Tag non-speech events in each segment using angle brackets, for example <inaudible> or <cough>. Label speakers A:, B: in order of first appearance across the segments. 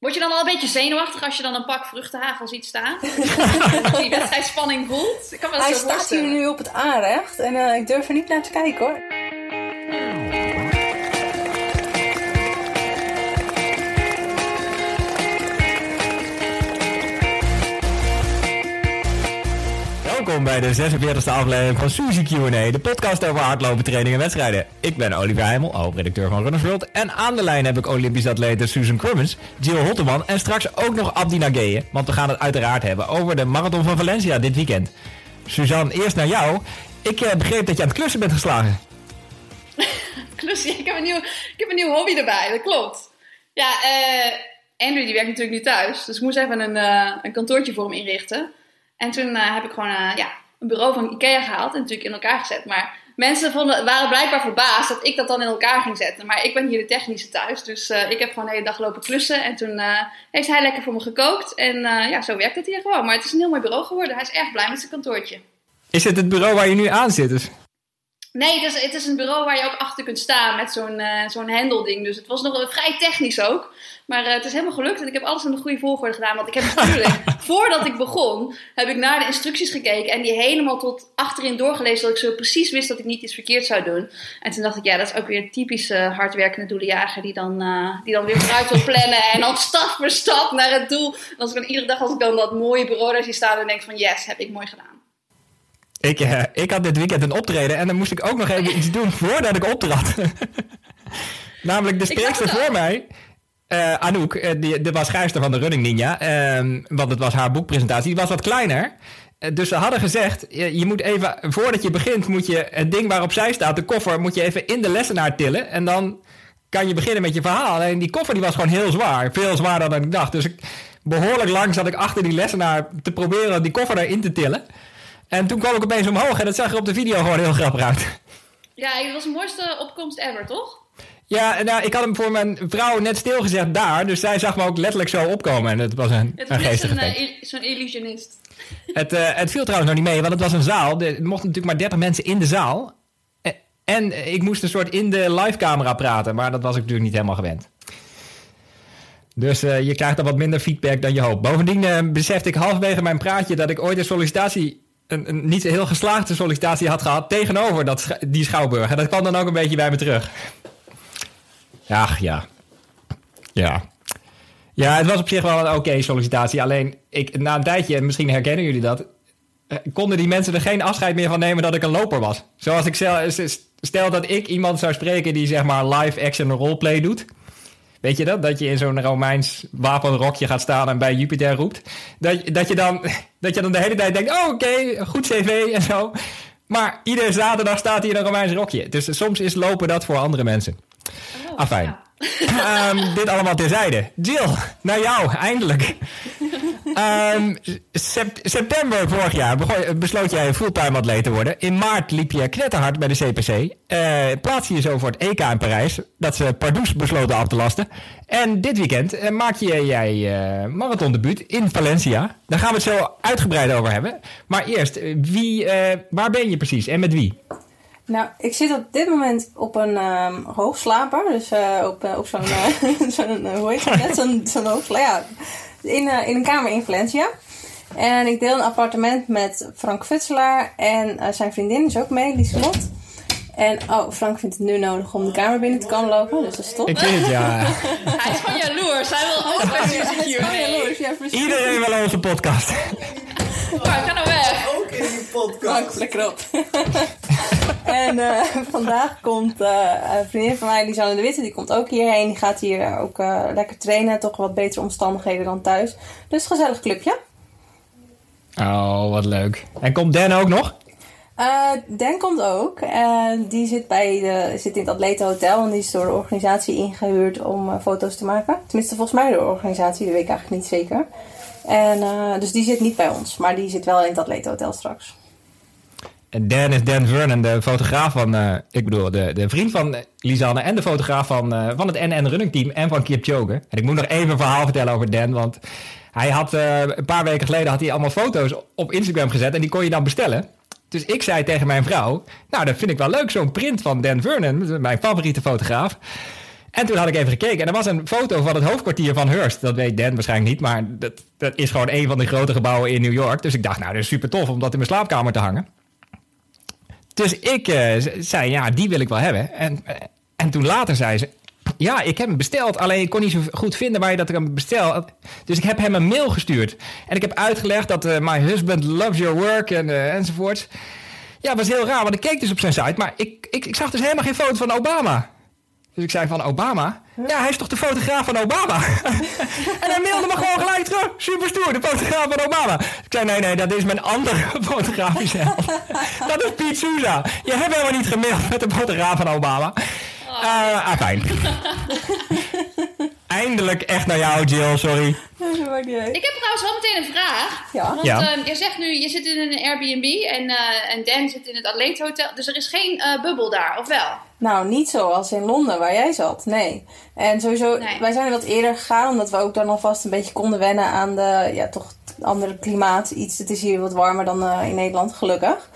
A: Word je dan al een beetje zenuwachtig als je dan een pak vruchtenhagel ziet staan? <laughs> dat die wedstrijdspanning voelt? Ik kan me dat
B: Hij
A: zo
B: staat hier nu op het aanrecht en eh, ik durf er niet naar te kijken hoor.
C: Welkom bij de 46e aflevering van Suzy Q&A, de podcast over hardlopen, training en wedstrijden. Ik ben Olivier Heimel, hoofdredacteur van Runners World. En aan de lijn heb ik Olympisch atlete Susan Crummins, Jill Hotteman en straks ook nog Abdi Nageye. Want we gaan het uiteraard hebben over de Marathon van Valencia dit weekend. Suzanne, eerst naar jou. Ik eh, begreep dat je aan het klussen bent geslagen. <laughs>
A: Klus, ja, ik, heb een nieuw, ik heb een nieuw hobby erbij, dat klopt. Ja, eh Andrew die werkt natuurlijk nu thuis. Dus ik moest even een, eh, een kantoortje voor hem inrichten. En toen eh, heb ik gewoon eh, ja, een bureau van Ikea gehaald en natuurlijk in elkaar gezet. Maar mensen vonden, waren blijkbaar verbaasd dat ik dat dan in elkaar ging zetten. Maar ik ben hier de technische thuis. Dus eh, ik heb gewoon de hele dag lopen klussen. En toen heeft hij lekker voor me gekookt. En ja, zo werkt het hier gewoon. Maar het is een heel mooi bureau geworden. Hij is erg blij met zijn kantoortje.
C: Is het het bureau waar je nu aan zit? Dus?
A: Nee, het is, het is een bureau waar je ook achter kunt staan met zo'n eh zo'n hendelding. Dus het was nog vrij technisch ook. Maar eh, het is helemaal gelukt en ik heb alles in de goede volgorde gedaan. Want ik heb natuurlijk, <laughs> voordat ik begon, heb ik naar de instructies gekeken. En die helemaal tot achterin doorgelezen. Dat ik zo precies wist dat ik niet iets verkeerd zou doen. En toen dacht ik, ja, dat is ook weer een typische hardwerkende doelenjager. Die dan, eh, die dan weer vooruit wil plannen. En dan stap voor stap naar het doel. En als ik dan iedere dag als ik dan dat mooie bureau daar zie staan. Dan denk ik van, yes, heb ik mooi gedaan.
C: Ik, eh, ik had dit weekend een optreden en dan moest ik ook nog even iets doen voordat ik optrad. <laughs> Namelijk de
A: het
C: voor mij, eh, Anouk, eh, die, die was schrijfster van de Running Ninja, ehm, want het was haar boekpresentatie, die was wat kleiner. Dus ze hadden gezegd, je, je moet even, voordat je begint, moet je het ding waarop zij staat, de koffer, moet je even in de lessenaar tillen. En dan kan je beginnen met je verhaal. Alleen die koffer die was gewoon heel zwaar, veel zwaarder dan ik dacht. Dus ik, behoorlijk lang zat ik achter die lessenaar te proberen die koffer erin te tillen. En toen kwam ik opeens omhoog en dat zag er op de video gewoon heel grappig uit.
A: Ja, dat was de mooiste opkomst ever, toch?
C: Ja, nou, ik had hem voor mijn vrouw net stilgezet daar. Dus zij zag me ook letterlijk zo opkomen. En het was een,
A: Het
C: een
A: is net
C: geestig
A: zo'n
C: effect.
A: eh, zo'n illusionist.
C: Het, eh, het viel trouwens nog niet mee, want het was een zaal. Er mochten natuurlijk maar 30 mensen in de zaal. Eh, En ik moest een soort in de livecamera praten. Maar dat was ik natuurlijk niet helemaal gewend. Dus je krijgt dan wat minder feedback dan je hoopt. Bovendien besefte ik halverwege mijn praatje dat ik ooit een sollicitatie... Een, niet heel geslaagde sollicitatie had gehad tegenover dat, die schouwburg. En dat kwam dan ook een beetje bij me terug. Ach ja. Ja. Ja, het was op zich wel een oké sollicitatie. Alleen ik, na een tijdje, en misschien herkennen jullie dat, eh, konden die mensen er geen afscheid meer van nemen dat ik een loper was. Zoals ik stel, stel dat ik iemand zou spreken die zeg maar live action roleplay doet. Weet je dat? Dat je in zo'n Romeins wapenrokje gaat staan en bij Jupiter roept. Dat, dat, je, dan, <laughs> dat je dan de hele tijd denkt, oh oké, goed cv en zo. Maar iedere zaterdag staat hij in een Romeins rokje. Dus soms is lopen dat voor andere mensen.
A: Oh,
C: Afijn.
A: ja. <laughs>
C: Ehm, dit allemaal terzijde. Jill, naar jou, eindelijk. <laughs> Ehm, sep- september vorig jaar besloot jij fulltime atleet te worden. In maart liep je knetterhard bij de CPC. Eh plaats je zo voor het EK in Parijs. Dat ze Pardoes besloten af te lasten. En dit weekend eh, maak je jij eh marathondebuut in Valencia. Daar gaan we het zo uitgebreid over hebben. Maar eerst, wie, waar ben je precies en met wie?
B: Nou, ik zit op dit moment op een ehm, hoogslaper. Dus op, op zo'n, <laughs> zo'n hoe heet? Zo'n, zo'n hoogslaper. In, eh, in een kamer in Valencia. En ik deel een appartement met Frank Futselaar. En eh, zijn vriendin is ook mee, Lieselot. En oh, Frank vindt het nu nodig om de kamer binnen te komen lopen. Dus dat is top.
C: Ik weet het, ja.
A: Hij is gewoon jaloers. Hij wil ook bij
B: jaloers. Ja, precies.
C: Iedereen wil onze podcast.
A: Maar ga nou weg.
D: Ook in die
B: Frank,
D: podcast.
B: flikker op. <laughs> en eh, vandaag komt eh, een vriendin van mij, Lisanne de Witte, die komt ook hierheen. Die gaat hier ook eh, lekker trainen. Toch wat betere omstandigheden dan thuis. Dus gezellig clubje.
C: Oh, wat leuk. En komt Dan ook nog?
B: Eh Dan komt ook. En die zit, bij de, zit in het Atletenhotel. En die is door de organisatie ingehuurd om eh, foto's te maken. Tenminste, volgens mij door de organisatie. Dat weet ik eigenlijk niet zeker. En, eh, dus die zit niet bij ons. Maar die zit wel in het Atletenhotel straks.
C: En Dan is Dan Vernon, de fotograaf van, eh, ik bedoel, de, de vriend van Lisanne en de fotograaf van, eh, van het NN Running Team en van Kipchoge. En ik moet nog even een verhaal vertellen over Dan, want hij had een paar weken geleden had hij allemaal foto's op Instagram gezet en die kon je dan bestellen. Dus ik zei tegen mijn vrouw, nou dat vind ik wel leuk, zo'n print van Dan Vernon, mijn favoriete fotograaf. En toen had ik even gekeken en er was een foto van het hoofdkwartier van Hearst. Dat weet Dan waarschijnlijk niet, maar dat, dat is gewoon een van de grote gebouwen in New York. Dus ik dacht, nou, dat is super tof om dat in mijn slaapkamer te hangen. Dus ik uh, zei, ja, die wil ik wel hebben. En, en toen later zei ze, ja, ik heb hem besteld. Alleen ik kon niet zo goed vinden waar je dat hem bestel. Dus ik heb hem een mail gestuurd. En ik heb uitgelegd dat uh, my husband loves your work en, enzovoorts. Ja, was heel raar, want ik keek dus op zijn site. Maar ik, ik, ik zag dus helemaal geen foto van Obama. Dus ik zei van Obama? Ja, hij is toch de fotograaf van Obama? <laughs> en hij mailde me gewoon gelijk terug. Super stoer, de fotograaf van Obama. Ik zei nee, nee, dat is mijn andere <laughs> fotografisch <laughs> dat is Piet Souza. Je hebt helemaal niet gemaild met de fotograaf van Obama. Uh, ah, fijn. Eindelijk echt naar jou, Jill, sorry.
A: Ik heb trouwens wel meteen een vraag.
B: Ja.
A: Want
C: Ja.
A: uh, je zegt nu, je zit in een Airbnb en, uh, en Dan zit in het Atleethotel. Dus er is geen uh, bubbel daar, of wel?
B: Nou, niet zoals in Londen waar jij zat, nee. En sowieso,
A: Nee.
B: wij zijn er wat eerder gegaan, omdat we ook dan alvast een beetje konden wennen aan de, ja, toch andere klimaat. Iets, het is hier wat warmer dan uh, in Nederland, gelukkig.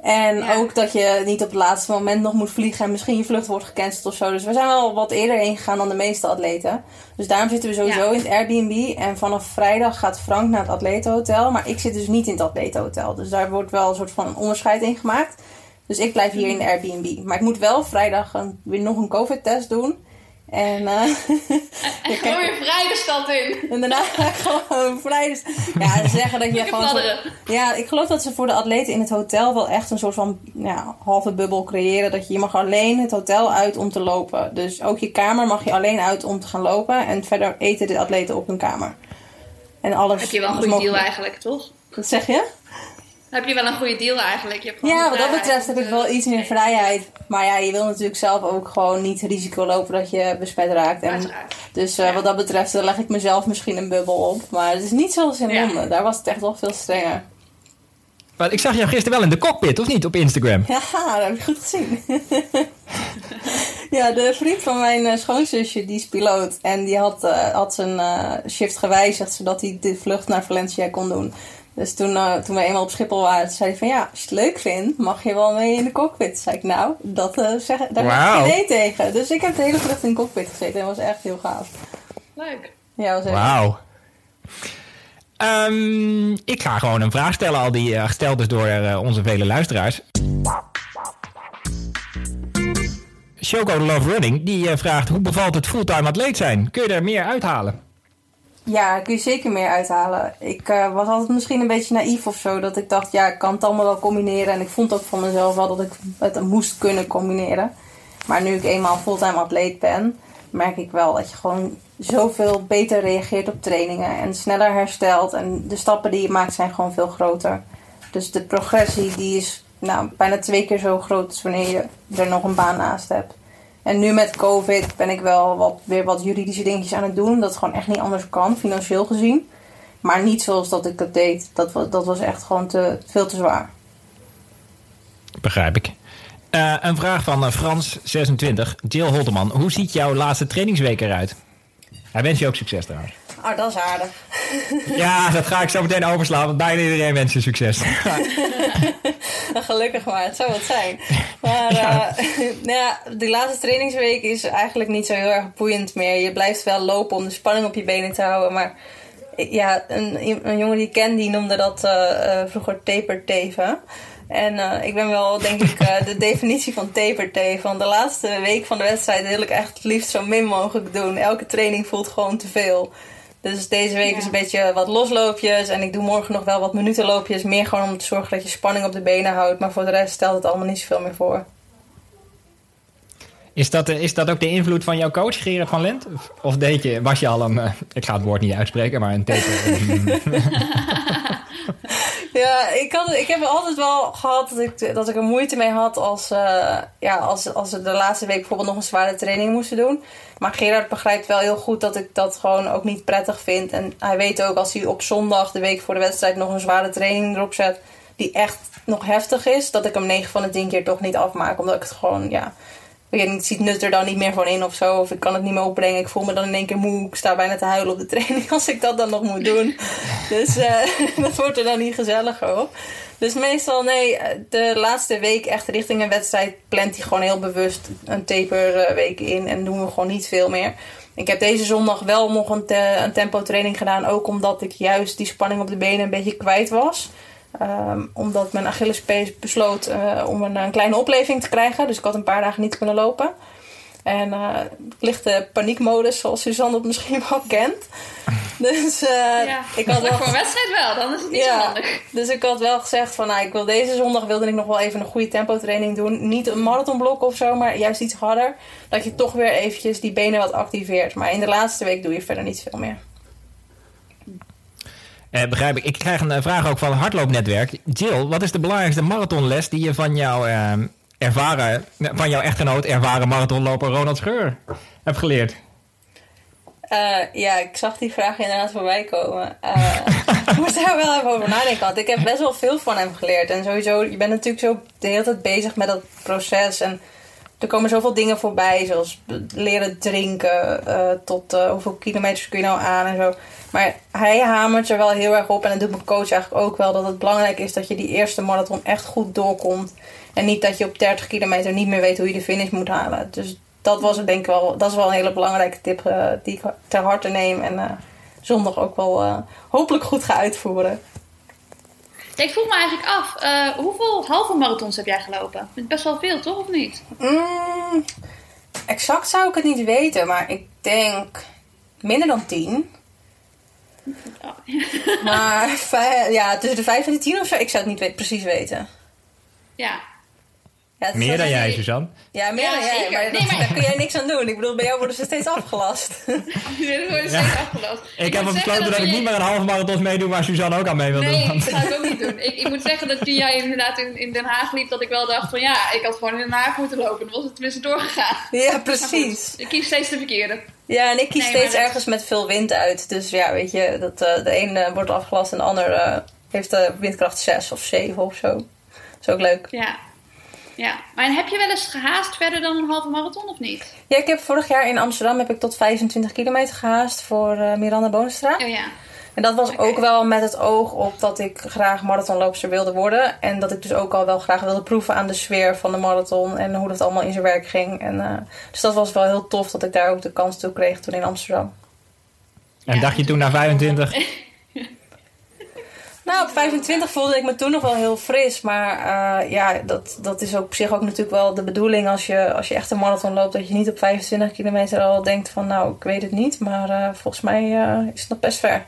B: En
A: Ja.
B: ook dat je niet op het laatste moment nog moet vliegen en misschien je vlucht wordt gecanceld of zo. Dus we zijn wel wat eerder heen gegaan dan de meeste atleten. Dus daarom zitten we sowieso
A: Ja.
B: in het Airbnb. En vanaf vrijdag gaat Frank naar het atletenhotel. Maar ik zit dus niet in het atletenhotel. Dus daar wordt wel een soort van onderscheid in gemaakt. Dus ik blijf hier in de Airbnb. Maar ik moet wel vrijdag een, weer nog een COVID-test doen. En, eh, <laughs>
A: En gewoon weer vrij de stad in.
B: en daarna ga ik gewoon vrij. Dus, ja, ze <laughs> zeggen dat je gewoon. ja, ik geloof dat ze voor de atleten in het hotel wel echt een soort van ja, halve bubbel creëren. Dat je, je mag alleen het hotel uit om te lopen. Dus ook je kamer mag je alleen uit om te gaan lopen. En verder eten de atleten op hun kamer. En alles.
A: Heb je wel een goede deal eigenlijk, toch?
B: Wat zeg je?
A: Heb je wel een goede deal eigenlijk? Je hebt
B: Ja, wat dat betreft heb ik wel iets meer vrijheid. Maar ja, je wil natuurlijk zelf ook gewoon niet risico lopen dat je besmet raakt. En dus eh,
A: Ja.
B: wat dat betreft eh, leg ik mezelf misschien een bubbel op. Maar het is niet zoals in
A: Ja.
B: Londen. Daar was het echt wel veel strenger.
C: Maar ik zag jou gisteren wel in de cockpit, of niet, op Instagram?
B: Ja, dat heb ik goed gezien. ja, de vriend van mijn eh, schoonzusje, die is piloot. En die had, eh, had zijn eh, shift gewijzigd, zodat hij de vlucht naar Valencia kon doen. Dus toen, eh, toen we eenmaal op Schiphol waren, zei hij van ja, als je het leuk vindt, mag je wel mee in de cockpit. Zei ik nou, dat, eh zeg, daar
C: Wauw.
B: heb ik geen nee tegen. Dus ik heb de hele vlucht in de cockpit gezeten en was echt heel gaaf.
A: Leuk.
B: Ja, was echt...
C: Wauw. Ehm, ik ga gewoon een vraag stellen, al die eh, gesteld is door eh, onze vele luisteraars. Shoko Love Running, die eh, vraagt hoe bevalt het fulltime atleet zijn? Kun je er meer uithalen?
B: Ja, daar kun je zeker meer uithalen. Ik eh, was altijd misschien een beetje naïef of zo. Dat ik dacht, ja, ik kan het allemaal wel combineren. En ik vond ook van mezelf wel dat ik het moest kunnen combineren. Maar nu ik eenmaal fulltime atleet ben, merk ik wel dat je gewoon zoveel beter reageert op trainingen. En sneller herstelt. En de stappen die je maakt zijn gewoon veel groter. Dus de progressie die is nou, bijna twee keer zo groot als wanneer je er nog een baan naast hebt. En nu met COVID ben ik wel wat, weer wat juridische dingetjes aan het doen. Dat het gewoon echt niet anders kan, financieel gezien. Maar niet zoals dat ik het deed. Dat, wa- dat was echt gewoon te, veel te zwaar.
C: Begrijp ik. Eh, een vraag van eh, Frans26. Jill Holterman, hoe ziet jouw laatste trainingsweek eruit? Hij wens je ook succes trouwens.
B: Oh, dat is aardig. <laughs>
C: Ja, dat ga ik zo meteen overslaan, want bijna iedereen wens je succes. <laughs>
B: Gelukkig maar, het zou wat zijn. Maar
C: Ja.
B: eh, <laughs> nou ja, die laatste trainingsweek is eigenlijk niet zo heel erg boeiend meer. Je blijft wel lopen om de spanning op je benen te houden. Maar ja, een, een jongen die ik ken, die noemde dat eh, eh, vroeger taperteven. En eh, ik ben wel, denk ik, eh, de definitie van taperteven. Want de laatste week van de wedstrijd wil ik echt het liefst zo min mogelijk doen. Elke training voelt gewoon te veel. Dus deze week
A: Ja.
B: is een beetje wat losloopjes. En ik doe morgen nog wel wat minutenloopjes. Meer gewoon om te zorgen dat je spanning op de benen houdt. Maar voor de rest stelt het allemaal niet zoveel meer voor.
C: Is dat, eh, is dat ook de invloed van jouw coach, Gerard van Lent? Of, deed je, was je al een, eh, ik ga het woord niet uitspreken, maar een taper? <laughs> <laughs> <laughs>
B: Ja, ik, had, ik heb altijd wel gehad dat ik, dat ik er moeite mee had als, eh, ja, als, als we de laatste week bijvoorbeeld nog een zware training moesten doen. Maar Gerard begrijpt wel heel goed dat ik dat gewoon ook niet prettig vind. En hij weet ook als hij op zondag, de week voor de wedstrijd, nog een zware training erop zet. Die echt nog heftig is, dat ik hem 9 van de 10 keer toch niet afmaak. Omdat ik het gewoon, ja. Ik weet niet, ik zie het nut er dan niet meer van in of zo. Of ik kan het niet meer opbrengen. Ik voel me dan in één keer moe. Ik sta bijna te huilen op de <laughs> training als ik dat dan nog moet doen. Dus eh, <laughs> dat wordt er dan niet gezelliger op. Dus meestal, nee, de laatste week echt richting een wedstrijd plant hij gewoon heel bewust een taperweek in en doen we gewoon niet veel meer. Ik heb deze zondag wel nog een, te- een tempo training gedaan, ook omdat ik juist die spanning op de benen een beetje kwijt was. Ehm, omdat mijn Achillespees besloot eh, om een, een kleine opleving te krijgen. Dus ik had een paar dagen niet kunnen lopen. En eh lichte paniekmodus, zoals Suzanne het misschien wel kent. <laughs> Dus eh,
A: ja.
B: ik had wel
A: voor een wedstrijd wel, dan is het niet zo handig.
B: dus ik had wel gezegd van nou, ik wil deze zondag wilde ik nog wel even een goede tempo training doen. Niet een marathonblok of zo, maar juist iets harder. Dat je toch weer eventjes die benen wat activeert. Maar in de laatste week doe je verder niet veel meer.
C: Eh, begrijp ik. Ik krijg een eh, vraag ook van hardloopnetwerk. Jill, wat is de belangrijkste marathonles die je van jouw, eh, ervaren, van jouw echtgenoot, ervaren marathonloper Ronald Scheur hebt geleerd?
B: Ja, ik zag die vraag inderdaad voorbij komen. <laughs> Ik moest daar wel even over nadenken. Want ik heb best wel veel van hem geleerd. En sowieso, je bent natuurlijk zo de hele tijd bezig met dat proces. En er komen zoveel dingen voorbij. Zoals leren drinken. tot hoeveel kilometers kun je nou aan en zo. Maar hij hamert er wel heel erg op. En dat doet mijn coach eigenlijk ook wel. Dat het belangrijk is dat je die eerste marathon echt goed doorkomt. En niet dat je op 30 kilometer niet meer weet hoe je de finish moet halen. Dus dat was denk ik wel. Dat is wel een hele belangrijke tip eh, die ik ter harte neem. En eh, zondag ook wel eh, hopelijk goed ga uitvoeren.
A: Ik vroeg me eigenlijk af, hoeveel halve marathons heb jij gelopen? Best wel veel, toch? Of niet?
B: Mm, exact zou ik het niet weten. Maar ik denk minder dan 10.
A: Oh.
B: Maar ja, tussen de 5 en de 10 of zo. Ik zou het niet precies weten.
A: Ja.
B: Ja,
C: Meer dan jij, Suzanne.
B: Ja, meer
A: Ja,
B: dan jij. Maar,
A: Nee, <laughs>
B: dat-
A: maar-
B: daar kun jij niks aan doen. Ik bedoel, bij jou worden ze steeds afgelast. <laughs> <laughs>
A: Jullie worden
C: Ja.
A: steeds afgelast.
C: Ik, heb besloten
A: zeggen
C: dat ik niet meer een halve marathon meedoe waar Suzanne ook aan mee wil doen.
A: Nee, dat ga ik ook niet doen. Ik, ik moet zeggen dat toen jij inderdaad in, in Den Haag liep, dat ik wel dacht van ja, ik had gewoon in Den Haag moeten lopen. Dan was het tenminste doorgegaan.
B: ja, precies.
A: goed, ik kies steeds de verkeerde.
B: Ja, en ik kies
A: Nee,
B: steeds
A: dat-
B: ergens met veel wind uit. Dus ja, weet je, dat, eh, de een wordt afgelast en de ander eh, heeft eh, windkracht 6 of 7 of zo. Dat is ook leuk.
A: Ja. Ja. Maar heb je wel eens gehaast verder dan een halve marathon of niet?
B: Ja, ik heb vorig jaar in Amsterdam heb ik tot 25 kilometer gehaast voor eh, Miranda Boonstra.
A: Oh ja.
B: En dat was ook wel met het oog op dat ik graag marathonloopster wilde worden. En dat ik dus ook al wel graag wilde proeven aan de sfeer van de marathon en hoe dat allemaal in zijn werk ging. En, eh, dus dat was wel heel tof dat ik daar ook de kans toe kreeg toen in Amsterdam.
C: En
A: Ja.
C: dacht je toen na 25, <laughs>
B: Nou, op 25 voelde ik me toen nog wel heel fris. Maar eh, ja, dat, dat is ook op zich ook natuurlijk wel de bedoeling als je, als je echt een marathon loopt. Dat je niet op 25 kilometer al denkt van nou, ik weet het niet. Maar eh, volgens mij eh, is het nog best ver.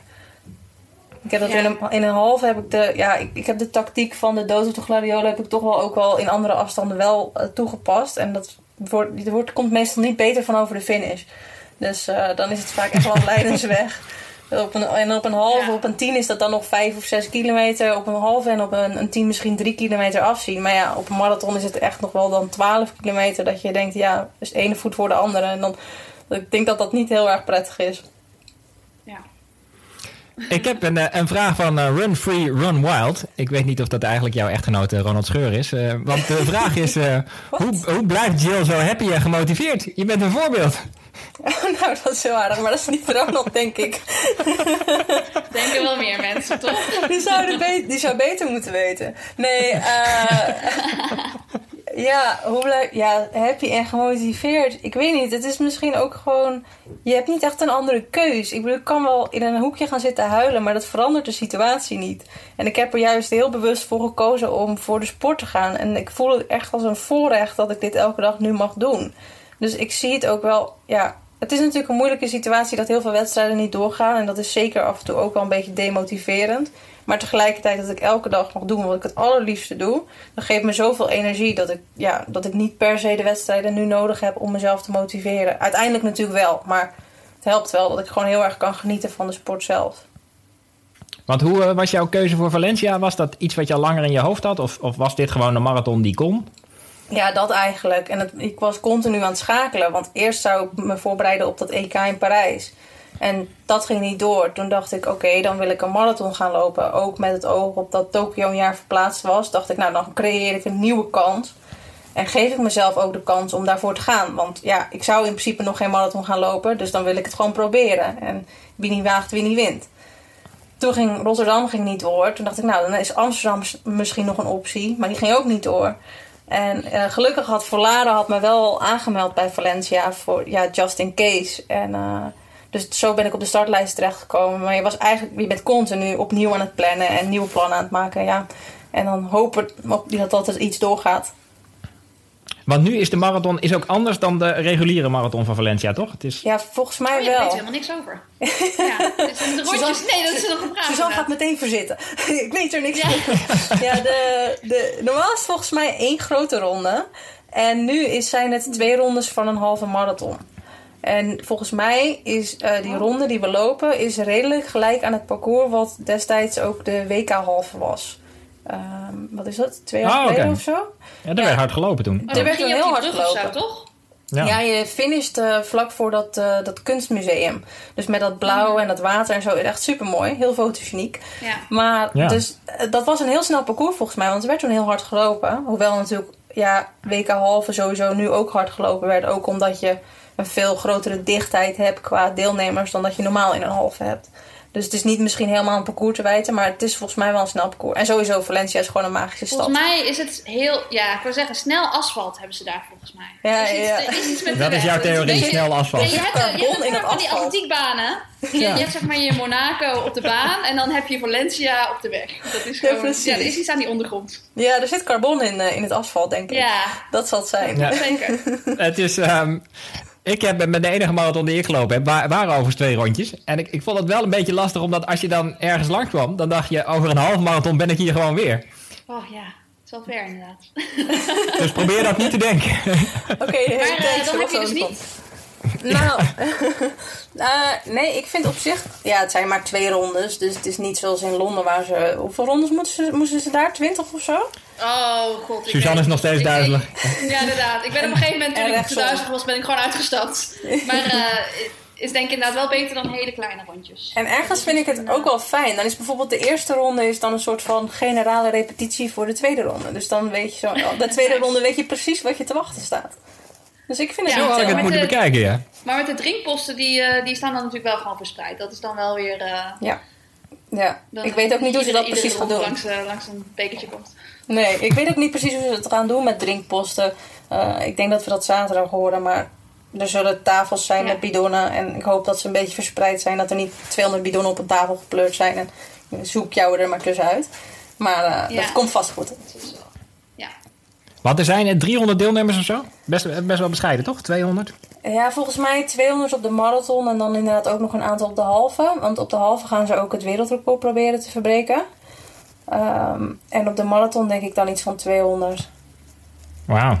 B: Ik heb dat
A: Ja.
B: in, een, in een halve heb ik de, ja, ik, ik heb de tactiek van de dood op de gladiolen heb ik toch wel ook wel in andere afstanden wel toegepast. En dat wordt, wordt, komt meestal niet beter van over de finish. Dus dan is het vaak echt wel <laughs> leidensweg. Op een, en op een halve,
A: Ja.
B: op een tien is dat dan nog vijf of zes kilometer. Op een halve en op een, een tien misschien drie kilometer afzien. Maar ja, op een marathon is het echt nog wel dan twaalf kilometer. Dat je denkt, ja, dus de ene voet voor de andere. En dan, ik denk dat dat niet heel erg prettig is.
A: Ja.
C: Ik heb een, eh, een vraag van eh, Run Free, Run Wild. Ik weet niet of dat eigenlijk jouw echtgenote Ronald Scheur is. eh, want de <laughs> vraag is, eh, hoe, hoe blijft Jill zo happy en gemotiveerd? Je bent een voorbeeld. <laughs>
B: nou, dat is heel aardig. Maar dat is niet Ronald, denk ik. <laughs>
A: Denken wel meer mensen, toch? <laughs>
B: Die zou, be- die zou beter moeten weten. Nee, eh ja, hoe blijf, ja, happy en gemotiveerd. Ik weet niet, het is misschien ook gewoon... Je hebt niet echt een andere keus. Ik bedoel, ik kan wel in een hoekje gaan zitten huilen... maar dat verandert de situatie niet. En ik heb er juist heel bewust voor gekozen om voor de sport te gaan. En ik voel het echt als een voorrecht dat ik dit elke dag nu mag doen. Dus ik zie het ook wel... Ja, het is natuurlijk een moeilijke situatie dat heel veel wedstrijden niet doorgaan. En dat is zeker af en toe ook wel een beetje demotiverend. Maar tegelijkertijd dat ik elke dag mag doen wat ik het allerliefste doe. Dat geeft me zoveel energie dat ik, ja, dat ik niet per se de wedstrijden nu nodig heb om mezelf te motiveren. Uiteindelijk natuurlijk wel. Maar het helpt wel dat ik gewoon heel erg kan genieten van de sport zelf.
C: Want hoe eh, was jouw keuze voor Valencia? Was dat iets wat je al langer in je hoofd had? Of, of was dit gewoon een marathon die kon?
B: Ja, dat eigenlijk. En het, ik was continu aan het schakelen. Want eerst zou ik me voorbereiden op dat EK in Parijs. En dat ging niet door. Toen dacht ik, oké, dan wil ik een marathon gaan lopen. Ook met het oog op dat Tokio een jaar verplaatst was. Dacht ik, nou, dan creëer ik een nieuwe kans. En geef ik mezelf ook de kans om daarvoor te gaan. Want ja, ik zou in principe nog geen marathon gaan lopen. Dus dan wil ik het gewoon proberen. En wie niet waagt, wie niet wint. Toen ging Rotterdam ging niet door. Toen dacht ik, nou, dan is Amsterdam misschien nog een optie. Maar die ging ook niet door. En eh, gelukkig had Volare had me wel aangemeld bij Valencia voor ja, just in case. En uh, dus zo ben ik op de startlijst terechtgekomen. Maar je was eigenlijk, je bent continu opnieuw aan het plannen en nieuwe plannen aan het maken. Ja. En dan hopen dat dat er iets doorgaat.
C: Want nu is de marathon is ook anders dan de reguliere marathon van Valencia, toch? Het is...
B: Ja, volgens mij
A: oh, ja,
B: wel.
A: Daar weet helemaal niks over. ja, <laughs> dus de rondjes, nee, dat is nog een vraag.
B: Suzanne gaat meteen verzitten. <laughs> ik weet er niks van. Ja, <laughs> ja de, de, normaal is het volgens mij één grote ronde. En nu is, zijn het twee rondes van een halve marathon. En volgens mij is uh, die ronde die we lopen... is redelijk gelijk aan het parcours... wat destijds ook de WK-halve was. Um, wat is dat? Twee jaar
C: oh,
B: geleden
C: okay.
B: of zo?
C: Ja, daar werd hard gelopen toen.
A: Oh,
B: er werd toen heel hard
A: gelopen. Zo, toch?
B: Ja. ja, je finisht uh, vlak voor dat, uh, dat kunstmuseum. Dus met dat blauw en dat water en zo. Echt super mooi. Heel fotogeniek.
A: Ja.
B: Maar ja. dus, uh, dat was een heel snel parcours volgens mij. Want er werd toen heel hard gelopen. Hoewel natuurlijk ja, WK halve sowieso nu ook hard gelopen werd. Ook omdat je een veel grotere dichtheid hebt qua deelnemers dan dat je normaal in een halve hebt. Dus het is niet misschien helemaal een parcours te wijten, maar het is volgens mij wel een snel parcours. En sowieso, Valencia is gewoon een magische stad.
A: Volgens mij is het heel, ja, ik wil zeggen, snel asfalt hebben ze daar volgens mij.
B: Ja,
A: dus
B: ja.
A: Iets, is iets met <laughs>
C: dat is jouw theorie, snel asfalt.
A: Je hebt, <laughs> je hebt
B: in het
A: van die atletiekbanen. Je, ja. je, hebt zeg maar je Monaco op de baan en dan heb je Valencia op de weg. Dat is gewoon, ja, ja, er is iets aan die ondergrond.
B: Ja, er zit carbon in, uh, in het asfalt, denk ik.
A: Ja.
B: Dat zal het zijn.
A: Ja. Zeker. <laughs>
C: het is... Um, ik heb met de enige marathon die ik gelopen heb, waren overigens twee rondjes. En ik, ik vond het wel een beetje lastig, omdat als je dan ergens langs kwam, dan dacht je, over een half marathon ben ik hier gewoon weer.
A: Oh ja, het is wel ver inderdaad.
C: dus probeer dat niet te denken. <laughs>
B: Oké, okay,
A: maar uh, dat heb je dus niet. <laughs>
B: Nou, uh, <laughs> nee, ik vind op zich... Ja, het zijn maar twee rondes. Dus het is niet zoals in Londen waar ze... Hoeveel rondes moesten ze, moesten ze daar? Twintig of zo?
A: Oh god.
C: Suzanne is nog steeds.
A: Ik, ja, inderdaad. Ik ben op een gegeven moment, toen ik te duizelig was, ben ik gewoon uitgestapt. Maar uh, is denk ik inderdaad wel beter dan hele kleine rondjes.
B: En ergens vind ik het ook wel fijn. Dan is bijvoorbeeld de eerste ronde is dan een soort van generale repetitie voor de tweede ronde. Dus dan weet je zo... De tweede ronde weet je precies wat je te wachten staat. Dus ik vind het
C: ja,
B: wel...
C: Zo had ik het moeten de, bekijken, ja.
A: Maar met de drinkposten, die, uh, die staan dan natuurlijk wel gewoon verspreid. Dat is dan wel weer... Uh,
B: ja. Ja, ik weet ook niet hoe ze dat precies gaan doen.
A: Langs, uh, langs een bekertje komt.
B: Nee, ik weet ook niet precies hoe ze het gaan doen met drinkposten. Uh, ik denk dat we dat zaterdag horen, maar er zullen tafels zijn ja. met bidonnen. En ik hoop dat ze een beetje verspreid zijn. Dat er niet 200 bidonnen op een tafel gepleurd zijn. En zoek jou er maar tussenuit. Maar uh, ja. dat komt vast goed.
C: Want er zijn 300 deelnemers of zo? Best, best wel bescheiden, toch? 200?
B: Ja, volgens mij 200 op de marathon en dan inderdaad ook nog een aantal op de halve. Want op de halve gaan ze ook het wereldrecord proberen te verbreken. Um, en op de marathon denk ik dan iets van 200.
C: Wauw.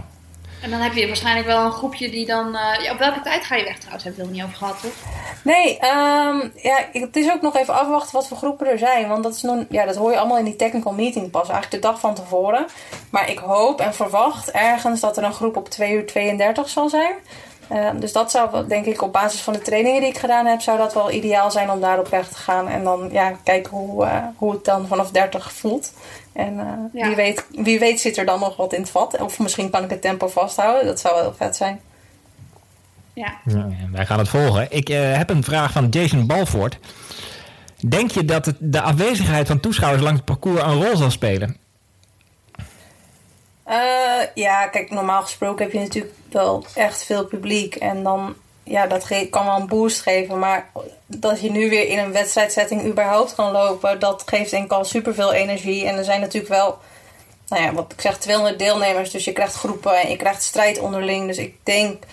A: En dan heb je waarschijnlijk wel een groepje die dan... Uh, ja, op welke tijd ga je weg trouwens? Hebben we het niet over gehad, toch?
B: Nee, um, ja, het is ook nog even afwachten wat voor groepen er zijn. Want dat, is nog, ja, dat hoor je allemaal in die technical meeting pas. Eigenlijk de dag van tevoren. Maar ik hoop en verwacht ergens dat er een groep op 2 uur 32 zal zijn. Uh, dus dat zou denk ik op basis van de trainingen die ik gedaan heb, zou dat wel ideaal zijn om daarop weg te gaan. En dan ja, kijken hoe, uh, hoe het dan vanaf 30 voelt. En uh, ja. wie, weet, wie weet zit er dan nog wat in het vat. Of misschien kan ik het tempo vasthouden. Dat zou wel heel vet zijn.
A: Ja.
C: ja wij gaan het volgen. Ik heb een vraag van Jason Balford. Denk je dat het, de afwezigheid van toeschouwers langs het parcours een rol zal spelen?
B: Uh, ja, kijk, normaal gesproken heb je natuurlijk wel echt veel publiek. En dan, ja, dat kan wel een boost geven. Maar dat je nu weer in een wedstrijdsetting überhaupt kan lopen, dat geeft denk ik al superveel energie. En er zijn natuurlijk wel, nou ja, wat ik zeg, 200 deelnemers. Dus je krijgt groepen en je krijgt strijd onderling. Dus ik denk,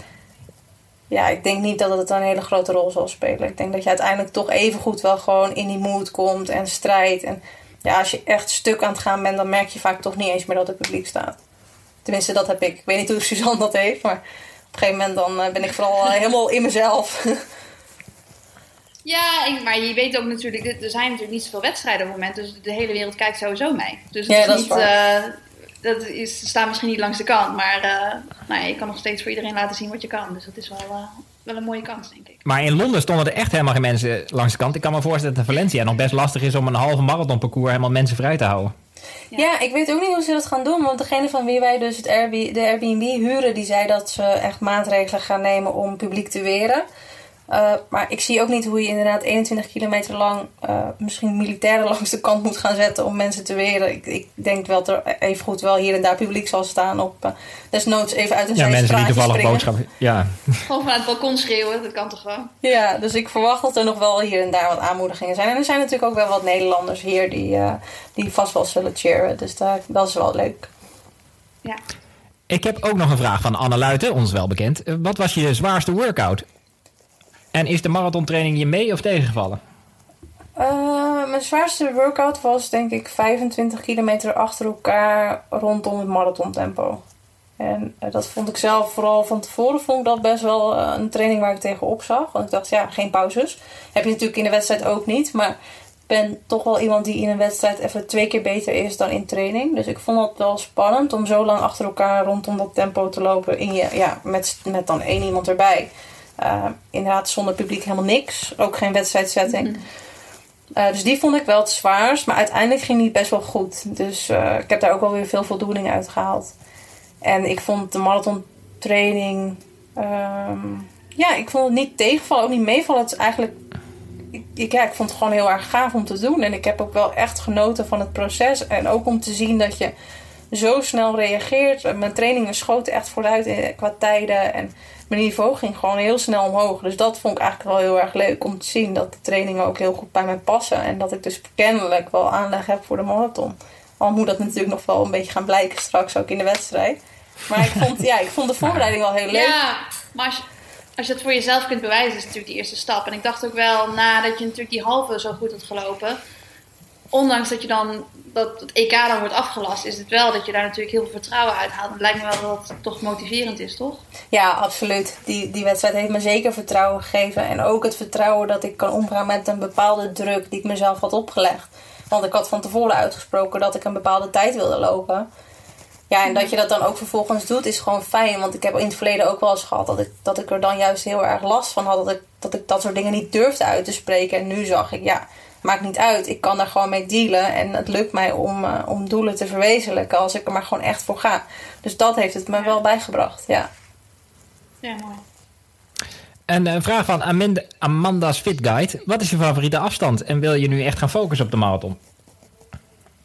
B: ja, ik denk niet dat het een hele grote rol zal spelen. Ik denk dat je uiteindelijk toch even goed wel gewoon in die mood komt en strijd. En ja, als je echt stuk aan het gaan bent, dan merk je vaak toch niet eens meer dat het publiek staat. Tenminste, dat heb ik. Ik weet niet hoe Suzanne dat heeft, maar een gegeven moment dan uh, ben ik vooral uh, helemaal in mezelf. <laughs>
A: ja, ik, maar je weet ook natuurlijk, er zijn natuurlijk niet zoveel wedstrijden op het moment, dus de hele wereld kijkt sowieso mee. Dus het
B: ja,
A: is
B: dat
A: niet,
B: is.
A: Uh, dat is, staat misschien niet langs de kant, maar nou ja, je kan nog steeds voor iedereen laten zien wat je kan. Dus dat is wel, wel een mooie kans, denk ik.
C: Maar in Londen stonden er echt helemaal geen mensen langs de kant. Ik kan me voorstellen dat in Valencia nog best lastig is om een halve marathonparcours helemaal mensen vrij te houden.
B: Ja. ik weet ook niet hoe ze dat gaan doen. Want degene van wie wij dus het Airbnb, de Airbnb huren, die zei dat ze echt maatregelen gaan nemen om publiek te weren. Uh, maar ik zie ook niet hoe je inderdaad 21 kilometer lang uh, misschien militairen <laughs> langs de kant moet gaan zetten om mensen te weren. Ik, ik denk wel dat er even goed wel hier en daar publiek zal staan op uh, desnoods even uit een
C: Ja, mensen die toevallig boodschappen. Ja. <laughs>
A: Gewoon vanuit het balkon schreeuwen, dat kan toch wel?
B: Ja, dus ik verwacht dat er nog wel hier en daar wat aanmoedigingen zijn. En er zijn natuurlijk ook wel wat Nederlanders hier die, die vast wel zullen cheeren. Dus daar, dat is wel leuk.
A: Ja.
C: Ik heb ook nog een vraag van Anne Luiten, ons wel bekend. Wat was je zwaarste workout? En is de marathontraining je mee of tegengevallen?
B: Uh, mijn zwaarste workout was denk ik 25 kilometer achter elkaar rondom het marathontempo. En uh, dat vond ik zelf vooral van tevoren vond ik dat best wel uh, een training waar ik tegenop zag. Want ik dacht, ja, geen pauzes. Heb je natuurlijk in de wedstrijd ook niet. Maar ik ben toch wel iemand die in een wedstrijd even twee keer beter is dan in training. Dus ik vond het wel spannend om zo lang achter elkaar rondom dat tempo te lopen. In je, ja, met, met dan één iemand erbij. Uh, inderdaad, zonder publiek helemaal niks. Ook geen wedstrijdsetting. Mm. Uh, dus die vond ik wel het zwaarst. Maar uiteindelijk ging die best wel goed. Dus uh, ik heb daar ook wel weer veel voldoening uit gehaald. En ik vond de marathontraining... Um, ja, ik vond het niet tegenvallen, ook niet meevallen. Het is eigenlijk... Ik, ik, ja, ik vond het gewoon heel erg gaaf om te doen. En ik heb ook wel echt genoten van het proces. En ook om te zien dat je zo snel reageert. Mijn trainingen schoten echt vooruit qua tijden. En mijn niveau ging gewoon heel snel omhoog. Dus dat vond ik eigenlijk wel heel erg leuk om te zien. Dat de trainingen ook heel goed bij mij passen. En dat ik dus kennelijk wel aanleg heb voor de marathon. Al moet dat natuurlijk nog wel een beetje gaan blijken straks ook in de wedstrijd. Maar ik vond, ja, ik vond de <laughs> voorbereiding wel heel leuk.
A: Ja, maar als je, als je het voor jezelf kunt bewijzen, is het natuurlijk die eerste stap. En ik dacht ook wel, nadat je natuurlijk die halve zo goed had gelopen ondanks dat je dan dat het EK dan wordt afgelast, is het wel dat je daar natuurlijk heel veel vertrouwen uit haalt. Het lijkt me wel dat het toch motiverend is, toch?
B: Ja, absoluut. Die, die wedstrijd heeft me zeker vertrouwen gegeven. En ook het vertrouwen dat ik kan omgaan met een bepaalde druk die ik mezelf had opgelegd. Want ik had van tevoren uitgesproken dat ik een bepaalde tijd wilde lopen. Ja, en dat je dat dan ook vervolgens doet, is gewoon fijn. Want ik heb in het verleden ook wel eens gehad dat ik, dat ik er dan juist heel erg last van had. Dat ik, dat ik dat soort dingen niet durfde uit te spreken. En nu zag ik, ja, maakt niet uit. Ik kan daar gewoon mee dealen. En het lukt mij om, uh, om doelen te verwezenlijken als ik er maar gewoon echt voor ga. Dus dat heeft het me ja. wel bijgebracht, ja.
A: Ja, mooi.
C: En een vraag van Amanda, Amanda's Fit Guide. Wat is je favoriete afstand? En wil je nu echt gaan focussen op de marathon?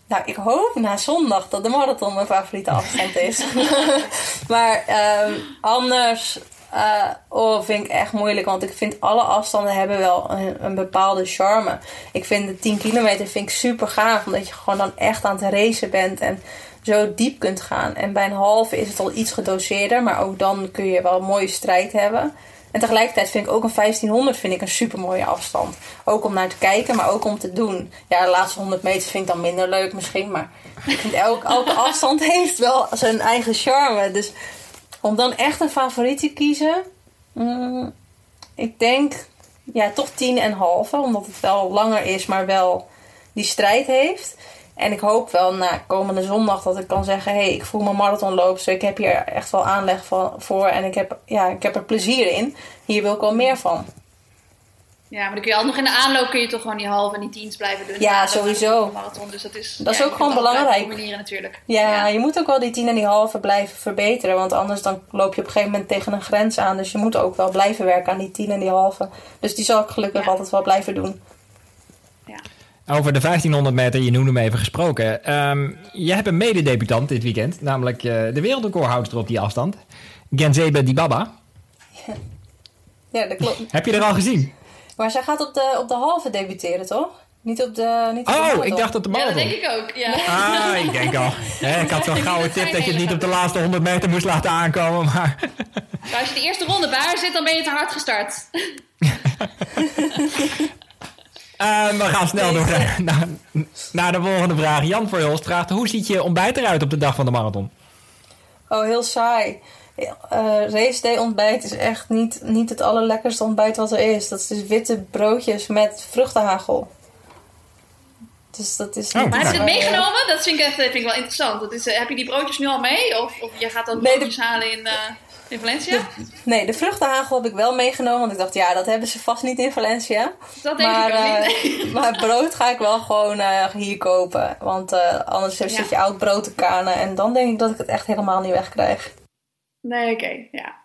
B: Nou, ik hoop na zondag dat de marathon mijn favoriete afstand is. <laughs> <laughs> maar um, anders uh, oh, vind ik echt moeilijk. Want ik vind alle afstanden hebben wel een, een, bepaalde charme. Ik vind de 10 kilometer vind ik super gaaf. Omdat je gewoon dan echt aan het racen bent. En zo diep kunt gaan. En bij een halve is het al iets gedoseerder. Maar ook dan kun je wel een mooie strijd hebben. En tegelijkertijd vind ik ook een 1500 vind ik een super mooie afstand. Ook om naar te kijken, maar ook om te doen. Ja, de laatste 100 meter vind ik dan minder leuk misschien. Maar ik vind elke, elke afstand <laughs> heeft wel zijn eigen charme. Dus om dan echt een favoriet te kiezen. Mm, ik denk ja, toch tien en halve. Omdat het wel langer is, maar wel die strijd heeft. En ik hoop wel na komende zondag dat ik kan zeggen: hé, hey, ik voel mijn marathonloop. Dus ik heb hier echt wel aanleg voor. En ik heb, ja, ik heb er plezier in. Hier wil ik wel meer van.
A: Ja, maar dan kun je al nog in de aanloop kun je toch gewoon die halve en die tiens blijven doen.
B: Ja, sowieso.
A: Marathon, dus dat is,
B: dat is
A: ja,
B: ook gewoon belangrijk.
A: manieren natuurlijk.
B: Ja,
A: Ja.
B: je moet ook wel die tien en die halve blijven verbeteren. Want anders dan loop je op een gegeven moment tegen een grens aan. Dus je moet ook wel blijven werken aan die tien en die halve. Dus die zal ik gelukkig
A: Ja.
B: altijd wel blijven doen.
C: Over de 1500 meter, je noemde hem even gesproken. Ehm, je hebt een mededebutant dit weekend, namelijk eh, de wereldrecordhoudster op die afstand. Genzebe Dibaba.
B: Ja, dat klopt.
C: Heb je er al gezien?
B: Maar zij gaat op de, op de halve debuteren, toch? Niet op de. Niet op
C: Oh,
B: marathon.
C: ik dacht op de
A: Ja, dat
C: marathon.
A: denk ik ook. Ja.
C: Ah, ik denk al. <laughs> Ik had zo'n gouden tip dat je het niet op de laatste 100 meter moest laten aankomen. Maar
A: Maar als je de eerste ronde bij haar zit, dan ben je te hard gestart. <laughs>
C: eh, we gaan snel door naar, naar, naar de volgende vraag. Jan Verhulst vraagt: hoe ziet je ontbijt eruit op de dag van de marathon?
B: Oh, heel saai. Eh race day ontbijt is echt niet, niet het allerlekkerste ontbijt wat er is. Dat is dus witte broodjes met vruchtenhagel. Dus dat is
C: Oh,
A: Maar heb je het meegenomen? Dat vind ik, echt, vind ik wel interessant. Dat is, eh, heb je die broodjes nu al mee? Of, of je gaat dan
B: Nee, de-
A: broodjes halen in, eh, in Valencia?
B: Nee, de vruchtenhagel heb ik wel meegenomen. Want ik dacht, ja, dat hebben ze vast niet in Valencia.
A: Dat denk
B: maar,
A: ik ook niet. <laughs>
B: maar brood ga ik wel gewoon eh, hier kopen. Want eh, anders zit
A: Ja.
B: je oud brood te kanen. En dan denk ik dat ik het echt helemaal niet wegkrijg.
A: Nee, oké. ja.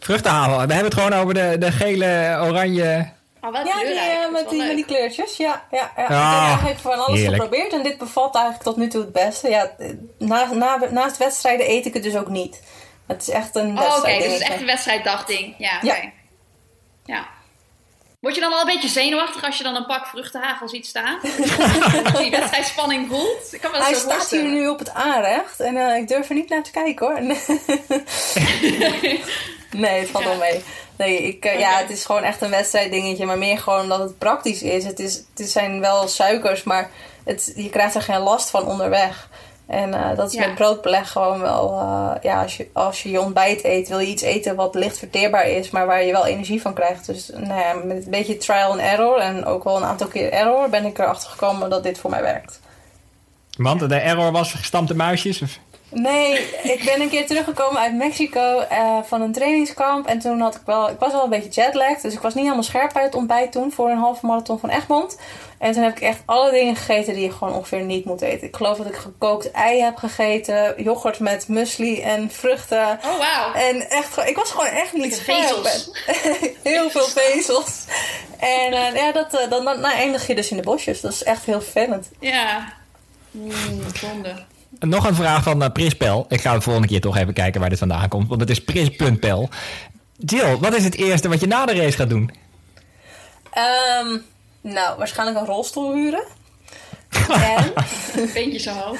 C: Vruchtenhavel. We hebben het gewoon over de, de gele, oranje...
A: Oh,
B: Ja, die,
A: is
B: met, die, met die kleurtjes. Ja, ja, ja.
C: Ah,
B: ik heb eigenlijk van alles
C: heerlijk.
B: geprobeerd en dit bevalt eigenlijk tot nu toe het beste. Ja, na, na, naast wedstrijden eet ik het dus ook niet. Het is echt een
A: Oh, oké,
B: wedstrijd.
A: dus het is echt een wedstrijddagding. Ja, oké.
B: Ja.
A: Ja. Word je dan wel een beetje zenuwachtig als je dan een pak vruchtenhagel ziet staan? <laughs> dat die wedstrijdspanning voelt? Ik kan dat
B: Hij
A: zo
B: staat hier nu op het aanrecht en eh, ik durf er niet naar te kijken hoor. <laughs> nee, het valt
A: Ja.
B: wel mee. Nee, ik, eh, ja, het is gewoon echt een wedstrijddingetje, maar meer gewoon omdat het praktisch is. Het, is, het zijn wel suikers, maar het, je krijgt er geen last van onderweg. En eh, dat is
A: Ja.
B: met broodbeleg gewoon wel, eh, ja, als je, als je je ontbijt eet, wil je iets eten wat licht verteerbaar is, maar waar je wel energie van krijgt. Dus nou ja, met een beetje trial and error en ook wel een aantal keer error ben ik erachter gekomen dat dit voor mij werkt.
C: Want de error was gestampte muisjes? Of?
B: Nee, ik ben een keer teruggekomen uit Mexico eh, van een trainingskamp. En toen had ik wel, ik was wel een beetje jetlagged. Dus ik was niet helemaal scherp bij het ontbijt toen voor een halve marathon van Egmond. En toen heb ik echt alle dingen gegeten die je gewoon ongeveer niet moet eten. Ik geloof dat ik gekookt ei heb gegeten, yoghurt met muesli en vruchten.
A: Oh, wauw.
B: En echt, ik was gewoon echt niet
A: vezels. <laughs>
B: Heel veel vezels. En eh, ja, dat, eh, dan, dan, dan eindig je dus in de bosjes. Dat is echt heel vervelend.
A: Ja. Mm, zonde.
C: Nog een vraag van uh, Prispel. Ik ga de volgende keer toch even kijken waar dit vandaan komt. Want het is pris.pel. Jill, wat is het eerste wat je na de race gaat doen?
B: Ehm, nou, waarschijnlijk een rolstoel huren. en, <laughs>
A: Beentje zo hoog.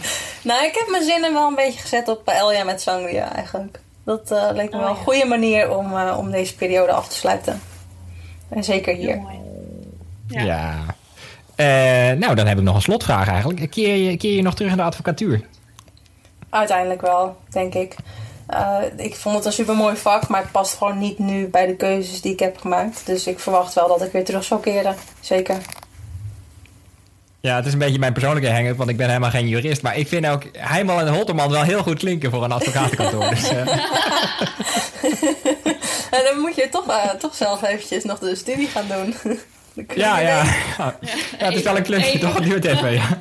A: <laughs>
B: nou, ik heb mijn zinnen wel een beetje gezet op eh, Elja met Sangria eigenlijk. Dat eh, leek me
A: Oh,
B: wel een
A: ja.
B: goede manier om, eh, om deze periode af te sluiten. En zeker hier.
C: Ja.
A: Ja.
C: Eh, nou, dan heb ik nog een slotvraag eigenlijk. Keer je, keer je nog terug in de advocatuur?
B: Uiteindelijk wel, denk ik. Eh, ik vond het een super mooi vak, maar het past gewoon niet nu bij de keuzes die ik heb gemaakt. Dus ik verwacht wel dat ik weer terug zal keren. Zeker.
C: Ja, het is een beetje mijn persoonlijke hang want ik ben helemaal geen jurist. Maar ik vind ook Heijmal en Holterman wel heel goed klinken voor een advocatenkantoor. dus, eh, <laughs>
B: dan moet je toch, toch zelf eventjes nog de studie gaan doen. <laughs> <laughs>
C: Ja, ja. het is wel een klusje, toch? Het duurt even, ja. <laughs>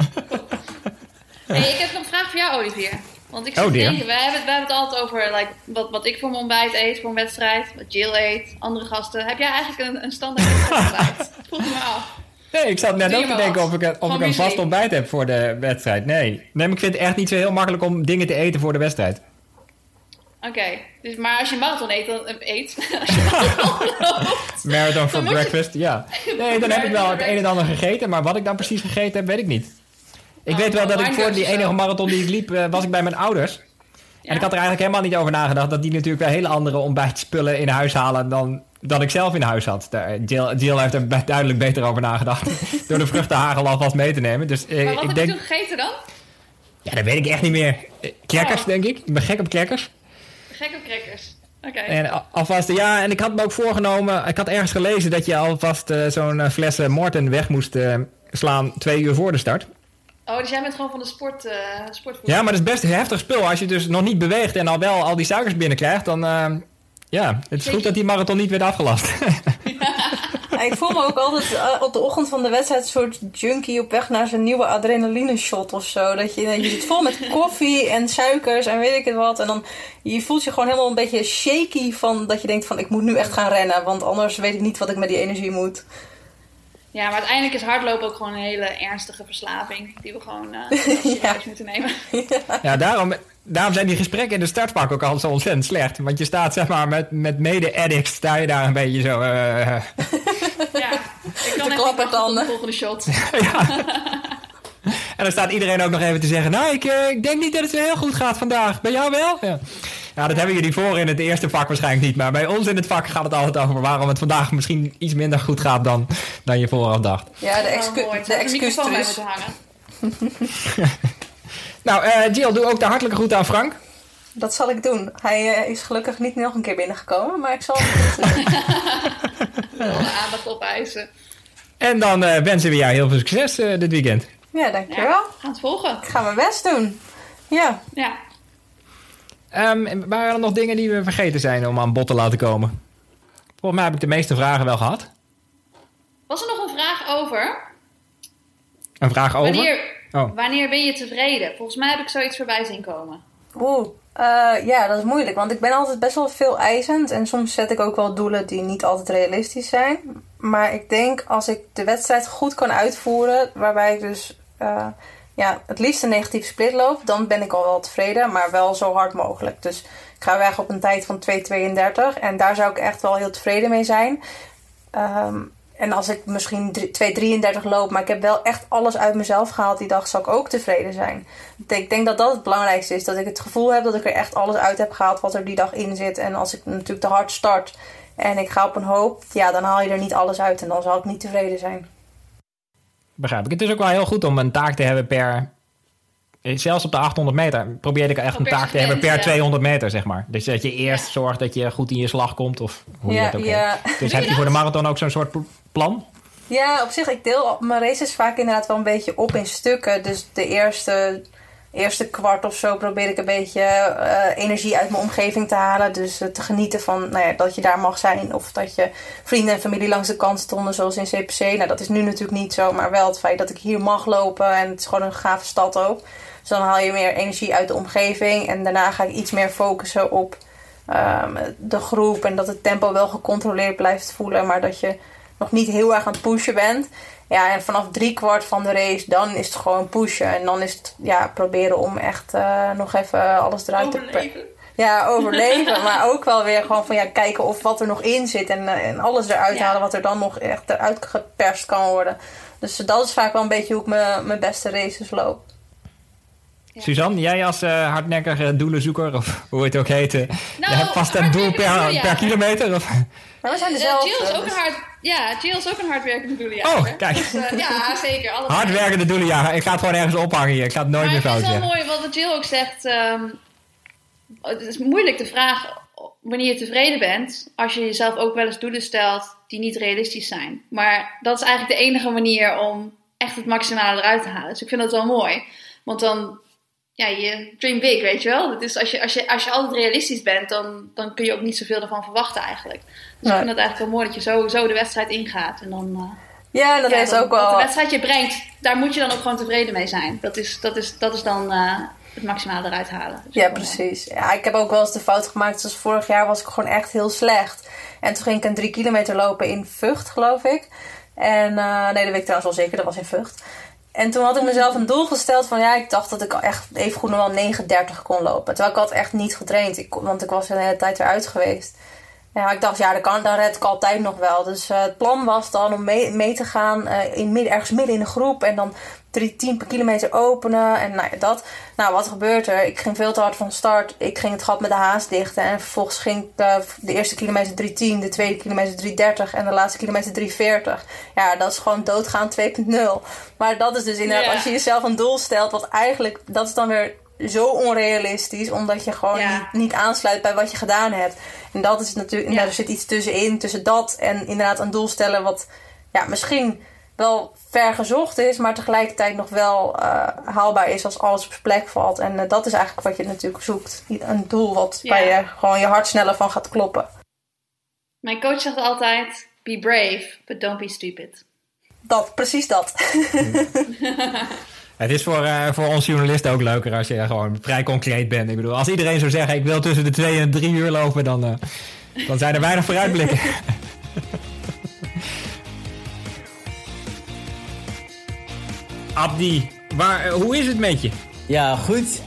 A: Hey, ik heb nog een vraag voor jou, Olivier. Want ik zit
C: Oh,
A: denken, we hebben, het- we hebben het altijd over like, wat, wat ik voor mijn ontbijt eet, voor een wedstrijd. Wat Jill eet, andere gasten. Heb jij eigenlijk een, een standaard <laughs> ontbijt? Vroeg me af.
C: Nee, ik zat net ook te denken of ik, een- of ik een vast ontbijt heb voor de wedstrijd. Nee. nee, maar ik vind het echt niet zo heel makkelijk om dingen te eten voor de wedstrijd.
A: Oké, dus, maar als je marathon eet, dan, eh, eet <laughs> als je <laughs> marathon loopt,
C: Marathon for
A: je-
C: breakfast, ja. <laughs> Nee, dan heb ik wel het een en ander gegeten, maar wat ik dan precies gegeten heb, weet ik niet. Ik
A: Oh,
C: weet wel dat ik voor die enige marathon die ik liep, eh, was ik bij mijn ouders.
A: Ja.
C: En ik had er eigenlijk helemaal niet over nagedacht dat die natuurlijk wel hele andere ontbijtspullen in huis halen dan, dan ik zelf in huis had. Daar- Jill, Jill heeft er duidelijk beter over nagedacht. door de vruchtenhagel alvast mee te nemen. Dus eh,
A: Maar wat
C: ik
A: heb
C: denk.
A: je toen gegeten dan?
C: Ja, dat weet ik echt niet meer. Eh, Crackers,
A: Oh.
C: denk ik. Ik ben gek op crackers.
A: Gek op crackers. Oké.
C: En al- alvast, ja, en ik had me ook voorgenomen. Ik had ergens gelezen dat je alvast eh, zo'n eh, fles eh, Morten weg moest eh, slaan twee uur voor de start.
A: Oh, dus jij bent gewoon van de sport, eh sportvoer.
C: Ja, maar dat is best een heftig spul. Als je dus nog niet beweegt en al wel al die suikers binnenkrijgt, dan. eh, ja, het is goed dat die marathon niet werd afgelast.
B: Ja, <laughs> <laughs> <laughs> ik voel me ook altijd eh, op de ochtend van de wedstrijd een soort junkie op weg naar zijn nieuwe adrenaline shot of zo. Dat je, je zit vol met koffie en suikers en weet ik het wat. En dan je voelt je gewoon helemaal een beetje shaky van dat je denkt van ik moet nu echt gaan rennen. Want anders weet ik niet wat ik met die energie moet.
A: Ja, maar uiteindelijk is hardlopen ook gewoon een hele ernstige verslaving. Die we gewoon eh <laughs> serieus
B: Ja.
A: moeten nemen.
C: ja, daarom, daarom zijn die gesprekken in de startpak ook altijd zo ontzettend slecht. Want je staat zeg maar met, met mede-addicts, sta je daar een beetje zo. eh,
A: Ja, ik kan echt tot de volgende shot. <laughs>
C: En dan staat iedereen ook nog even te zeggen: Nou, ik, eh, ik denk niet dat het heel goed gaat vandaag. Bij jou wel? Ja. Ja, dat hebben jullie voor in het eerste vak waarschijnlijk niet. Maar bij ons in het vak gaat het altijd over waarom het vandaag misschien iets minder goed gaat dan, dan je vooraf dacht.
B: Ja, de,
A: Oh,
B: excu
A: mooi. Ik
B: de
A: bij
B: excuustruus.
A: moeten hangen. <laughs>
C: Nou, eh Jill, doe ook de hartelijke groet aan Frank.
B: Dat zal ik doen. Hij eh, is gelukkig niet nog een keer binnengekomen, maar ik zal het <laughs> doen.
A: Aandacht opeisen.
C: En dan eh, wensen we jou heel veel succes eh, dit weekend.
B: Ja, dankjewel.
A: Ja, gaan het volgen.
B: Ik ga mijn best doen. Ja.
A: Ja.
C: Ehm, en waren er nog dingen die we vergeten zijn om aan bod te laten komen? Volgens mij heb ik de meeste vragen wel gehad.
A: Was er nog een vraag over?
C: Een vraag over?
A: Wanneer,
C: Oh.
A: wanneer ben je tevreden? Volgens mij heb ik zoiets voorbij zien komen.
B: Oeh. Uh, ja, dat is moeilijk, want ik ben altijd best wel veel eisend. En soms zet ik ook wel doelen die niet altijd realistisch zijn. Maar ik denk als ik de wedstrijd goed kan uitvoeren, waarbij ik dus uh, ja, het liefst een negatieve split loop, dan ben ik al wel tevreden, maar wel zo hard mogelijk. Dus ik ga weg op een tijd van 2,32 en daar zou ik echt wel heel tevreden mee zijn. Um, en als ik misschien 2,33 loop, maar ik heb wel echt alles uit mezelf gehaald die dag, zal ik ook tevreden zijn. Ik denk dat dat het belangrijkste is. Dat ik het gevoel heb dat ik er echt alles uit heb gehaald wat er die dag in zit. En als ik natuurlijk te hard start en ik ga op een hoop, ja, dan haal je er niet alles uit en dan zal ik niet tevreden zijn.
C: Begrijp ik. Het is ook wel heel goed om een taak te hebben per zelfs op de 800 meter probeer ik echt een taak te hebben per 200 meter, zeg maar. Dus dat je eerst zorgt dat je goed in je slag komt, of hoe je het ook ja. Dus heb je voor de marathon ook zo'n soort plan?
B: Ja, op zich, ik deel mijn races vaak inderdaad wel een beetje op in stukken. Dus de eerste, eerste kwart of zo probeer ik een beetje uh, energie uit mijn omgeving te halen. Dus uh, te genieten van nou ja, dat je daar mag zijn. Of dat je vrienden en familie langs de kant stonden, zoals in CPC. Nou, dat is nu natuurlijk niet zo, maar wel het feit dat ik hier mag lopen. En het is gewoon een gave stad ook. Dus dan haal je meer energie uit de omgeving. En daarna ga ik iets meer focussen op um, de groep. En dat het tempo wel gecontroleerd blijft voelen. Maar dat je nog niet heel erg aan het pushen bent. Ja, en vanaf drie kwart van de race, dan is het gewoon pushen. En dan is het ja, proberen om echt uh, nog even alles eruit
A: overleven.
B: te... Ja, overleven. <laughs> maar ook wel weer gewoon van ja, kijken of wat er nog in zit. En, uh, en alles eruit ja. halen wat er dan nog echt eruit geperst kan worden. Dus dat is vaak wel een beetje hoe ik mijn beste races loop.
C: Suzanne, jij als uh, hardnekkige doelenzoeker, of hoe het ook heet, nou, je hebt vast een doel per, per kilometer? Of?
B: Maar we zijn dezelfde.
A: Uh, Jill is ook een hard, ja, Jill is ook een hardwerkende doelenjager.
C: Oh, kijk.
A: Dus, ja, zeker.
C: Hardwerkende doelenjager. Ik ga het gewoon ergens ophangen hier. Ik ga het nooit meer fout
A: zeggen. Het is wel mooi wat Jill ook zegt. Um, het is moeilijk te vragen wanneer je tevreden bent, als je jezelf ook wel eens doelen stelt die niet realistisch zijn. Maar dat is eigenlijk de enige manier om echt het maximale eruit te halen. Dus ik vind dat wel mooi. Want dan ja, je dream big, weet je wel. Dus als je, als je, als je altijd realistisch bent, dan, dan kun je ook niet zoveel ervan verwachten eigenlijk. Dus ik vind het eigenlijk wel mooi dat je zo, zo de wedstrijd ingaat. En dan, uh,
B: ja, dat is ook wel...
A: de wedstrijd je brengt, daar moet je dan ook gewoon tevreden mee zijn. Dat is, dat is, dat is dan uh, het maximale eruit halen.
B: Dus ja, precies. Ja, ik heb ook wel eens de fout gemaakt. Zoals vorig jaar was ik gewoon echt heel slecht. En toen ging ik een drie kilometer lopen in Vught, geloof ik. En uh, nee, dat weet ik trouwens wel zeker, dat was in Vught. En toen had ik mezelf een doel gesteld van ja, ik dacht dat ik echt even goed nog wel 9,30 kon lopen. Terwijl ik had echt niet getraind, ik, want ik was de hele tijd eruit geweest. Ja, ik dacht, ja, dat kan, dan red ik altijd nog wel. Dus uh, het plan was dan om mee, mee te gaan uh, in midden, ergens midden in de groep. En dan 3, 10 per kilometer openen. En nou ja, dat. Nou, wat gebeurt er? Ik ging veel te hard van start. Ik ging het gat met de haas dichten. En vervolgens ging ik uh, de eerste kilometer 310, de tweede kilometer 330 en de laatste kilometer 340. Ja, dat is gewoon doodgaan 2.0. Maar dat is dus inderdaad, yeah. als je jezelf een doel stelt, wat eigenlijk, dat is dan weer zo onrealistisch, omdat je gewoon ja. niet, niet, aansluit bij wat je gedaan hebt. En dat is natuurlijk, ja. er zit iets tussenin, tussen dat en inderdaad een doel stellen wat ja, misschien wel ver gezocht is, maar tegelijkertijd nog wel uh, haalbaar is als alles op zijn plek valt. En uh, dat is eigenlijk wat je natuurlijk zoekt. Een doel wat ja. bij je gewoon je hart sneller van gaat kloppen.
A: Mijn coach zegt altijd: be brave, but don't be stupid.
B: Dat, precies dat. <laughs> <laughs>
C: Het is voor, uh, voor ons journalisten ook leuker als je gewoon vrij concreet bent. Ik bedoel, als iedereen zou zeggen: ik wil tussen de twee en drie uur lopen, dan, dan zijn er weinig vooruitblikken. <laughs> Abdi, waar, uh, hoe is het met je?
D: Ja, goed.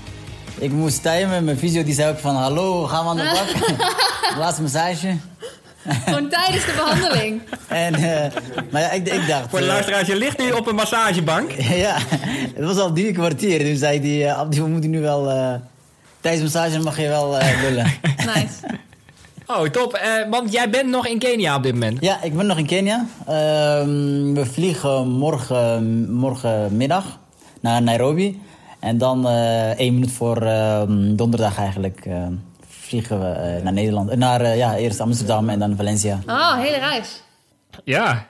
D: Ik moest timen. Mijn fysio die zei ook van... Hallo, gaan we aan de bak? <laughs> Laatste massage. <laughs>
A: Gewoon tijdens de behandeling.
D: en, uh, maar ja, ik, ik dacht...
C: Voor de luisteraars, je ligt nu op een massagebank. <laughs>
D: ja, het was al drie kwartier. Toen zei hij, uh, Abdi, we moeten nu wel... Uh, tijdens de massage mag je wel lullen. <laughs>
A: nice.
C: Oh, top. Uh, want jij bent nog in Kenia op dit moment.
D: Ja, ik ben nog in Kenia. Uh, we vliegen morgen, morgenmiddag naar Nairobi. En dan uh, één minuut voor ehm, donderdag eigenlijk vliegen we naar Nederland. naar ja, eerst Amsterdam en dan Valencia.
A: Oh, hele reis.
C: Ja.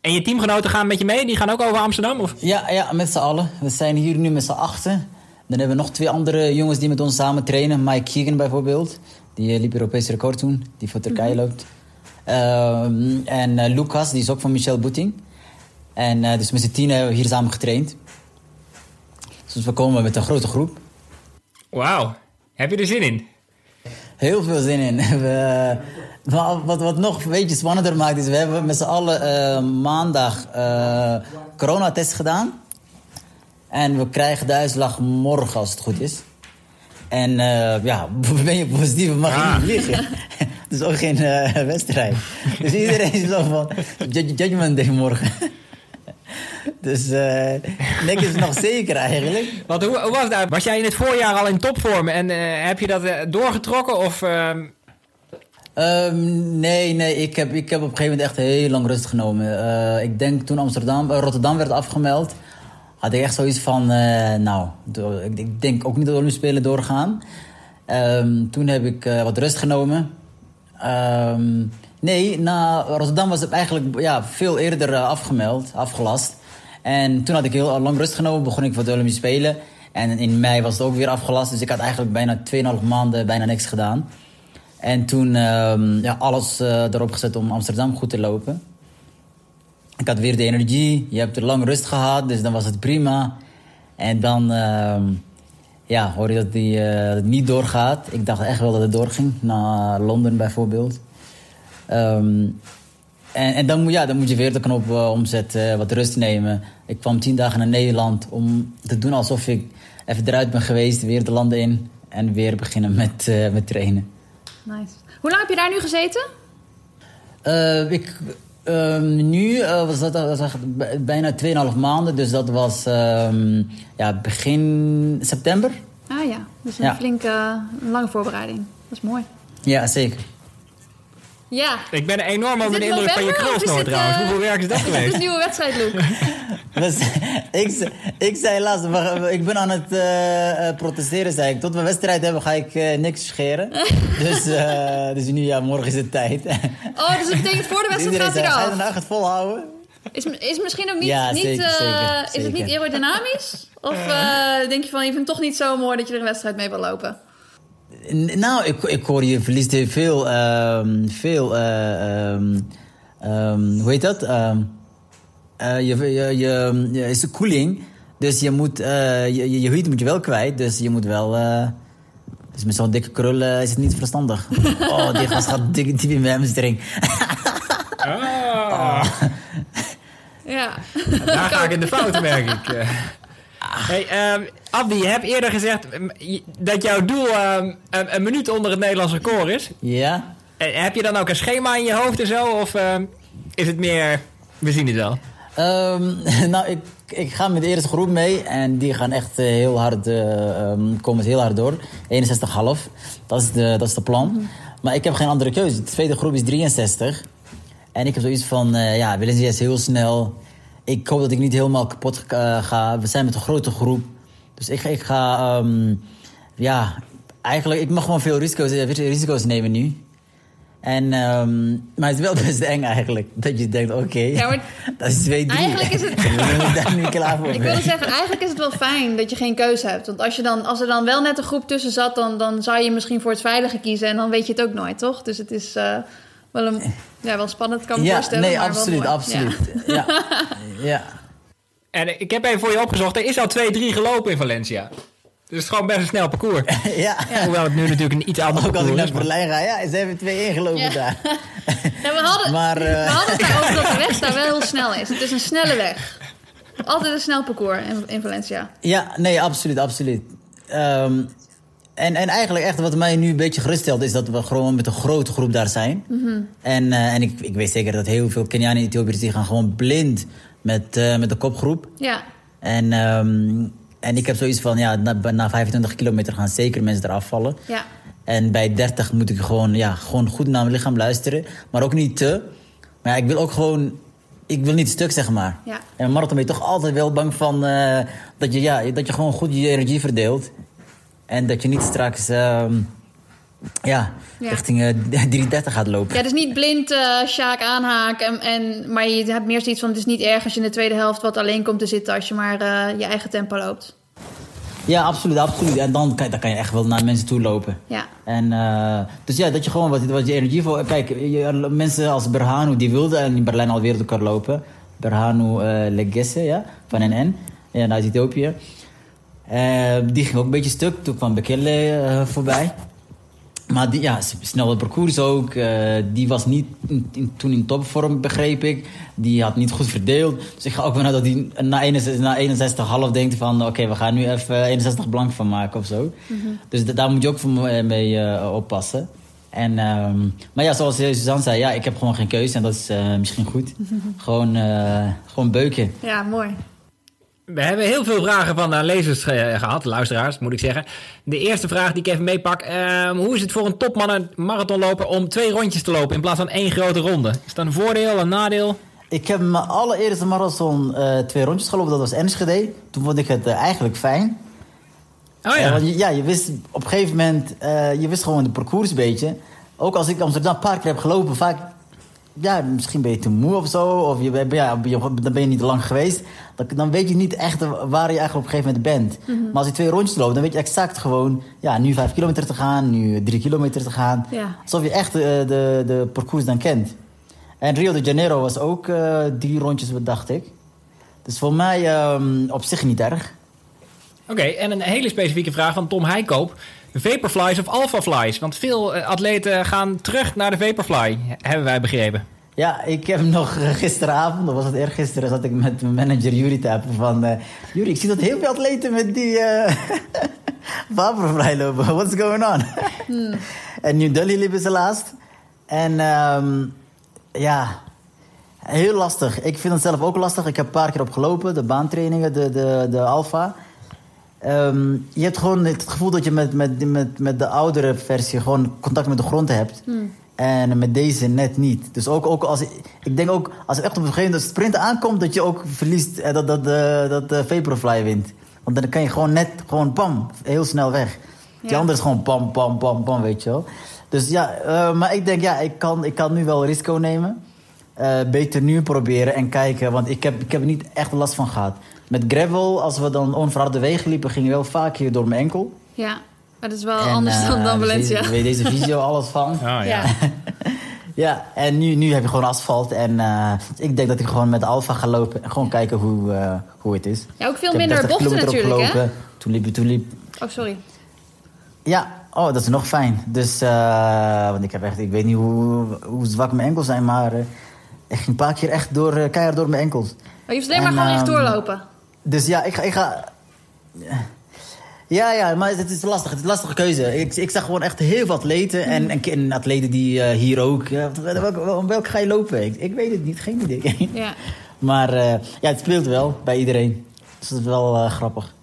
C: En je teamgenoten gaan met je mee? Die gaan ook over Amsterdam? Of?
D: Ja, ja, met z'n allen. We zijn hier nu met z'n achten. Dan hebben we nog twee andere jongens die met ons samen trainen. Mike Keegan bijvoorbeeld. Die liep Europese record toen, die voor Turkije mm -hmm. loopt. Uh, en uh, Lucas, die is ook van Michel Boeting. En uh, dus met z'n tien hebben we hier samen getraind. Dus we komen met een grote groep.
C: Wauw. Heb je er zin in?
D: Heel veel zin in. <laughs> We, wat, wat, wat nog een beetje spannender maakt, is we hebben met z'n allen eh, maandag eh coronatest gedaan. En we krijgen de uitslag morgen als het goed is. En eh, ja, <laughs> ben je positief, mag je
C: Ah.
D: niet vliegen. <laughs> Het is ook geen eh, wedstrijd. Dus iedereen is zo van Judgment Day morgen. <laughs> Dus eh niks is nog zeker eigenlijk.
C: Want hoe, hoe was dat? Was jij in het voorjaar al in topvorm en eh, heb je dat eh, doorgetrokken? Of, ehm,
D: Ehm, nee, nee, ik heb, ik heb op een gegeven moment echt heel lang rust genomen. Ik denk toen Amsterdam, Rotterdam werd afgemeld, had ik echt zoiets van, nou, ik, ik denk ook niet dat de Olympische Spelen doorgaan. Ehm, toen heb ik wat rust genomen. Ehm, nee, na Rotterdam was het eigenlijk ja, veel eerder eh, afgemeld, afgelast. En toen had ik heel lang rust genomen, begon ik voor de Olympische Spelen. En in mei was het ook weer afgelast, dus ik had eigenlijk bijna 2,5 maanden bijna niks gedaan. En toen ehm, ja, alles eh, erop gezet om Amsterdam goed te lopen. Ik had weer de energie. Je hebt er lang rust gehad, dus dan was het prima. En dan ehm, ja, hoor je dat, die, eh, niet doorgaat. Ik dacht echt wel dat het doorging, naar Londen bijvoorbeeld. Ehm, en en dan, moet- ja, dan moet je weer de knop eh, omzetten, wat rust nemen. Ik kwam tien dagen naar Nederland om te doen alsof ik even eruit ben geweest. Weer de landen in en weer beginnen met, eh, met trainen.
A: Nice. Hoe lang heb je daar nu gezeten?
D: Eh, ik, ehm, nu eh, was dat, was bijna 2,5 maanden. Dus dat was ehm, ja, begin september.
A: Ah ja, dus een
D: Ja.
A: flinke, lange voorbereiding. Dat is mooi.
D: Ja, zeker.
A: Ja.
C: ik ben enorm onder de indruk van je krulsnoor trouwens. Hoeveel werk is dat <laughs>
A: Dit is
C: geweest?
A: een nieuwe wedstrijdlook.
D: Dus, <laughs> ik, ze- ik zei laatst, ik ben aan het eh, eh, protesteren, zei ik. Tot we wedstrijd hebben ga ik eh, niks scheren. <laughs> dus, eh, dus nu, ja, morgen is het tijd.
A: Oh, dus dat betekent voor de wedstrijd gaat hij
D: zei, ga je
A: eraf.
D: nou echt volhouden?
A: Is, is misschien ook niet,
D: Ja,
A: niet,
D: zeker,
A: eh,
D: zeker,
A: is het niet aerodynamisch? Of eh, denk je van, je vindt het toch niet zo mooi dat je er een wedstrijd mee wil lopen?
D: Nou, ik, ik hoor je verliest heel veel, ehm, veel eh, ehm, ehm, hoe heet dat? Ehm, eh, je, je, je, je is de koeling, dus je moet, eh, je, je, je heat moet je wel kwijt, dus je moet wel, eh, dus met zo'n dikke krul is het niet verstandig. <laughs> Oh, die gast gaat dik diep in mijn hamstring.
C: Ah,
A: Ja.
C: daar ga ik in de fout, merk ik. <laughs> Hey, ehm, Abdi, je hebt eerder gezegd dat jouw doel ehm, een, een minuut onder het Nederlands record is.
D: ja?
C: Heb je dan ook een schema in je hoofd en zo? Of ehm, is het meer, we zien het wel?
D: Ehm, <laughs> nou, ik, ik ga met de eerste groep mee en die gaan echt eh, heel hard, ehm, komen ze heel hard door. 61,5, dat is de, dat is de plan. Maar ik heb geen andere keuze. De tweede groep is 63. En ik heb zoiets van, eh ja, Valencia is heel snel. Ik hoop dat ik niet helemaal kapot eh, ga. We zijn met een grote groep. Dus ik, ik ga, ehm, ja, eigenlijk, ik mag gewoon veel risico's, eh, risico's nemen nu. En, ehm, maar het is wel <laughs> best eng eigenlijk. Dat je denkt, oké,
A: Ja, <laughs>
D: dat is 2-3.
A: Eigenlijk is het- <laughs>
D: daar nu klaar voor.
A: Ik wilde zeggen, eigenlijk is het wel fijn dat je geen keuze hebt. Want als, je dan, als er dan wel net een groep tussen zat, dan, dan zou je misschien voor het veilige kiezen. En dan weet je het ook nooit, toch? Dus het is eh, wel, een, ja, wel spannend, kan ik me
D: Ja,
A: voorstellen.
D: nee, absoluut, absoluut. Ja. <laughs> ja.
C: En ik heb even voor je opgezocht, er is al 2-3 gelopen in Valencia. Dus het is gewoon best een snel parcours. <laughs>
D: ja.
C: Hoewel het nu natuurlijk een iets ander
D: Ook als ik naar
C: is.
D: Berlijn ga, ja, ze hebben twee ingelopen
A: Ja.
D: daar. <laughs>
A: Ja, we, hadden,
D: Maar, eh,
A: we hadden het daarover dat de weg daar wel heel snel is. Het is een snelle weg. Altijd een snel parcours in, in Valencia.
D: Ja, nee, absoluut, absoluut. Ehm, en, en eigenlijk echt wat mij nu een beetje geruststelt... is dat we gewoon met een grote groep daar zijn. En, eh, en ik, ik weet zeker dat heel veel Kenianen en Ethiopiërs... die gaan gewoon blind met, eh, met de kopgroep.
A: Ja,
D: En, ehm, en ik heb zoiets van, ja, na, na 25 kilometer gaan zeker mensen eraf vallen.
A: ja.
D: En bij 30 moet ik gewoon, ja, gewoon goed naar mijn lichaam luisteren. Maar ook niet te. Maar ja, ik wil ook gewoon... Ik wil niet stuk, zeg maar.
A: Ja.
D: En marathon ben je toch altijd wel bang van... eh, dat, je, ja, dat je gewoon goed je energie verdeelt. En dat je niet straks... ehm, ja,
A: Ja.
D: richting eh <laughs> 330 gaat lopen.
A: Ja, dus niet blind eh Sjaak aanhaken. En, en, maar je hebt meer zoiets van: het is niet erg als je in de tweede helft wat alleen komt te zitten. als je maar eh, je eigen tempo loopt.
D: Ja, absoluut, absoluut. En dan kan, dan kan je echt wel naar mensen toe lopen.
A: Ja.
D: En, dus ja, dat je gewoon wat, wat je energie voor... Kijk, je- mensen als Berhanu, die wilden in Berlijn al wereldrecord lopen. Berhanu Legesse, ja, van NN, ja, uit Ethiopië. Eh, die ging ook een beetje stuk. Toen kwam Bekele eh, voorbij. Maar die, ja, snel het parcours ook. Eh, die was niet in- in- toen in topvorm, begreep ik. Die had niet goed verdeeld. Dus ik ga ook vanuit dat hij na 61, na 61,5 denkt van... oké, we gaan nu even 61 blank van maken of zo. Dus da- daar moet je ook voor me- mee oppassen. En, ehm, maar ja, zoals Suzanne zei, ja, ik heb gewoon geen keuze. En dat is misschien goed. gewoon, eh, gewoon beuken.
A: Ja, mooi.
C: We hebben heel veel vragen van eh, lezers eh, gehad, luisteraars moet ik zeggen. De eerste vraag die ik even meepak. ehm, hoe is het voor een topmannen marathonloper om twee rondjes te lopen in plaats van één grote ronde? Is dat een voordeel, een nadeel?
D: Ik heb mijn allereerste marathon eh, twee rondjes gelopen. Dat was Enschede. Toen vond ik het eigenlijk fijn.
C: Oh ja.
D: want je, ja, je wist op een gegeven moment... je wist gewoon de parcours een beetje. Ook als ik Amsterdam een paar keer heb gelopen... Vaak, ja, misschien ben je te moe of zo. Of je, ben- ja, je- dan ben je niet lang geweest. Dan, dan weet je niet echt waar je eigenlijk op een gegeven moment bent. Maar als je twee rondjes loopt, dan weet je exact gewoon... Ja, nu vijf kilometer te gaan, nu drie kilometer te gaan.
A: Ja.
D: Alsof je echt eh, de, de parcours dan kent. En Rio de Janeiro was ook eh, drie rondjes, dacht ik. Dus voor mij ehm, op zich niet erg.
C: Oké, en een hele specifieke vraag van Tom Heikoop. Vaporflies of alphaflies? Want veel eh, atleten gaan terug naar de Vaporfly, hebben wij begrepen.
D: Ja, ik heb nog eh, gisteravond, dat was het eergisteren, zat ik met mijn manager Jury te appen van... eh Jury, ik zie dat heel veel atleten met die eh <laughs> Vaporfly lopen. What's going on? en New Delhi liepen ze laatst. En ehm, ja, heel lastig. Ik vind het zelf ook lastig. Ik heb een paar keer opgelopen, de baantrainingen, de, de, de Alpha. Ehm, je hebt gewoon het gevoel dat je met, met, met, met de oudere versie gewoon contact met de grond hebt. En met deze net niet. Dus ook, ook als ik denk ook als het echt op een gegeven moment sprinten aankomt, dat je ook verliest eh, dat, dat, eh, dat de Vaporfly wint. Want dan kan je gewoon net, gewoon pam, heel snel weg. Die
A: Ja.
D: andere is gewoon pam, pam, pam, pam, weet je wel. Dus ja, eh, maar ik denk, ja, ik kan, ik kan nu wel risico nemen. Eh, beter nu proberen en kijken, want ik heb, ik heb er niet echt last van gehad. Met gravel, als we dan onverharde wegen liepen, ging je wel vaak hier door mijn enkel.
A: Ja, maar dat is wel
D: En,
A: anders dan,
D: eh,
A: dan Valencia.
D: Deze, weet deze visio alles van.
C: Oh, ja.
A: ja. <laughs>
D: Ja, en nu, nu heb je gewoon asfalt. En eh, ik denk dat ik gewoon met Alfa ga lopen. En gewoon kijken hoe, eh, hoe het is.
A: Ja, ook veel minder
D: 30
A: bochten natuurlijk, hè?
D: Toen liep, toen liep...
A: Oh, sorry.
D: Ja, oh, dat is nog fijn. Dus, eh, want ik heb echt... Ik weet niet hoe, hoe zwak mijn enkels zijn, maar... ik ging een paar keer echt door, keihard door mijn enkels.
A: Maar je hoeft alleen maar
D: En,
A: gewoon recht
D: ehm,
A: doorlopen.
D: Dus ja, ik ga... Ik ga ja, ja, maar het is lastig. Het is een lastige keuze. Ik, ik zag gewoon echt heel veel atleten. En, en, en atleten die eh, hier ook... eh, welke, om welke ga je lopen? Ik, ik weet het niet, geen idee.
A: Ja. <laughs>
D: Maar eh, ja, het speelt wel bij iedereen. Dus dat is wel eh, grappig.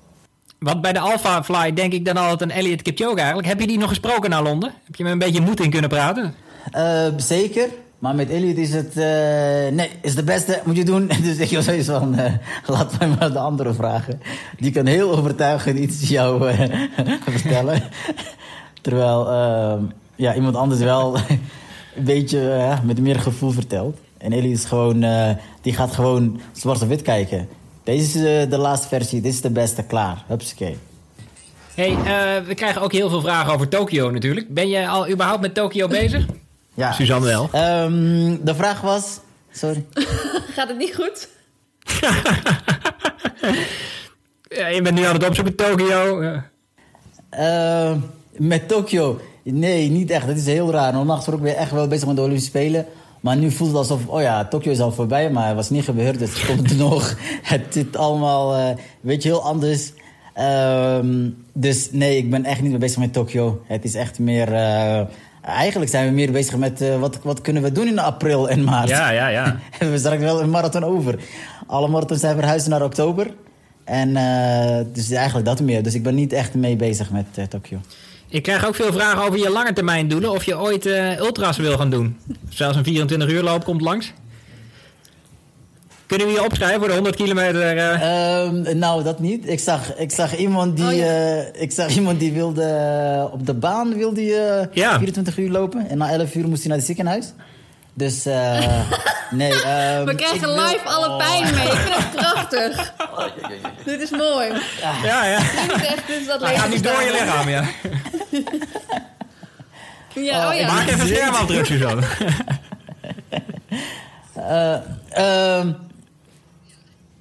C: Want bij de Alpha Fly denk ik dan altijd een Elliot Kipchoge eigenlijk. Heb je die nog gesproken naar Londen? Heb je me een beetje moed in kunnen praten?
D: Eh, zeker. Maar met Elliot is het... eh, nee, is de beste, moet je doen. <laughs> Dus ik was zoiets van... eh, laat mij maar de andere vragen. Die kan heel overtuigend iets jou eh, <laughs> vertellen. Terwijl eh, ja, iemand anders wel <laughs> een beetje met meer gevoel vertelt. En Elliot is gewoon... die gaat gewoon zwart of wit kijken. Deze is de laatste versie. Dit is de beste. Klaar. Hupsakee.
C: hey, we krijgen ook heel veel vragen over Tokio natuurlijk. Ben je al überhaupt met Tokio bezig?
D: Ja.
C: Suzanne wel.
D: Ehm, de vraag was... Sorry. <laughs>
A: Gaat het niet goed? <laughs>
C: Ja, je bent nu aan het opzoeken Tokio. Ja.
D: Eh, met Tokio. Nee, niet echt. Dat is heel raar. Normaal gesproken ben je echt wel bezig met de Olympische Spelen. Maar nu voelt het alsof, oh ja, Tokio is al voorbij, maar het was niet gebeurd. Dus <laughs> het komt nog. Het zit allemaal, eh weet je, heel anders. Ehm, dus nee, ik ben echt niet meer bezig met Tokio. Het is echt meer... eh, eigenlijk zijn we meer bezig met eh, wat, wat kunnen we doen in april en maart.
C: ja, ja, ja. <laughs>
D: Hebben we straks wel een marathon over. Alle marathons zijn verhuisd naar oktober. En eh, dus eigenlijk dat meer. Dus ik ben niet echt mee bezig met eh, Tokio.
C: Ik krijg ook veel vragen over je lange termijn doelen. Of je ooit ultras wil gaan doen. Zelfs een 24 uur loop komt langs. Kunnen we je opschrijven voor de 100 kilometer? eh?
D: Ehm, nou, dat niet. Ik zag, ik zag iemand die,
A: Oh, ja.
D: eh, ik zag iemand die wilde eh, op de baan wilde die,
C: Ja.
D: 24 uur lopen. En na 11 uur moest hij naar het ziekenhuis. Dus eh, <laughs> nee. ehm,
A: We krijgen
D: wil-
A: live alle pijn mee. Ik vind het <laughs> prachtig. Dit is mooi.
C: ja, ja.
A: Dit is echt dit is dat
C: Hij gaat niet door je lichaam, ja.
A: Ja, oh ja.
C: Maak even een schermafdruk, Suzanne. <laughs>
D: Eh, ehm,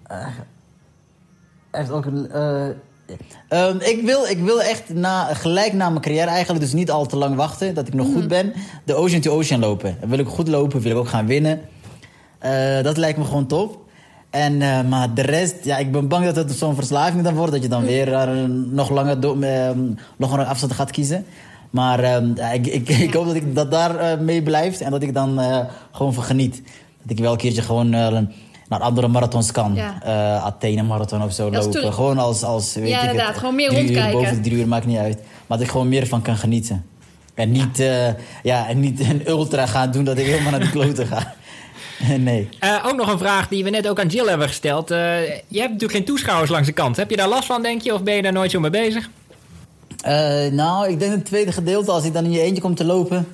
D: eh, hij heeft ook een. eh, Ehm, ik, wil, ik wil echt na, gelijk na mijn carrière eigenlijk, dus niet al te lang wachten, dat ik nog goed ben, de Ocean to Ocean lopen. Dan wil ik goed lopen, wil ik ook gaan winnen. Eh, dat lijkt me gewoon top. En, eh, maar de rest, ja, ik ben bang dat het zo'n verslaving dan wordt, dat je dan weer eh, nog langer ehm, nog een afstand gaat kiezen. Maar ehm, ja, ik, ik, ik hoop dat ik dat daar eh, mee blijft en dat ik dan eh, gewoon van geniet. Dat ik wel een keertje gewoon eh, naar andere marathons kan.
A: Ja.
D: Eh, Athene marathon of zo
A: Dat
D: lopen. Gewoon als, als weet
A: Ja,
D: ik het,
A: inderdaad, gewoon meer
D: drie uur,
A: rondkijken.
D: boven de drie uur, maakt niet uit. Maar dat ik gewoon meer van kan genieten. En niet, eh, ja, en niet een ultra gaan doen dat ik helemaal naar de kloten ga. <laughs> nee.
C: Eh, ook nog een vraag die we net ook aan Jill hebben gesteld. Eh, je hebt natuurlijk geen toeschouwers langs de kant. Heb je daar last van, denk je? Of ben je daar nooit zo mee bezig?
D: Eh, nou, ik denk het tweede gedeelte, als ik dan in je eentje kom te lopen,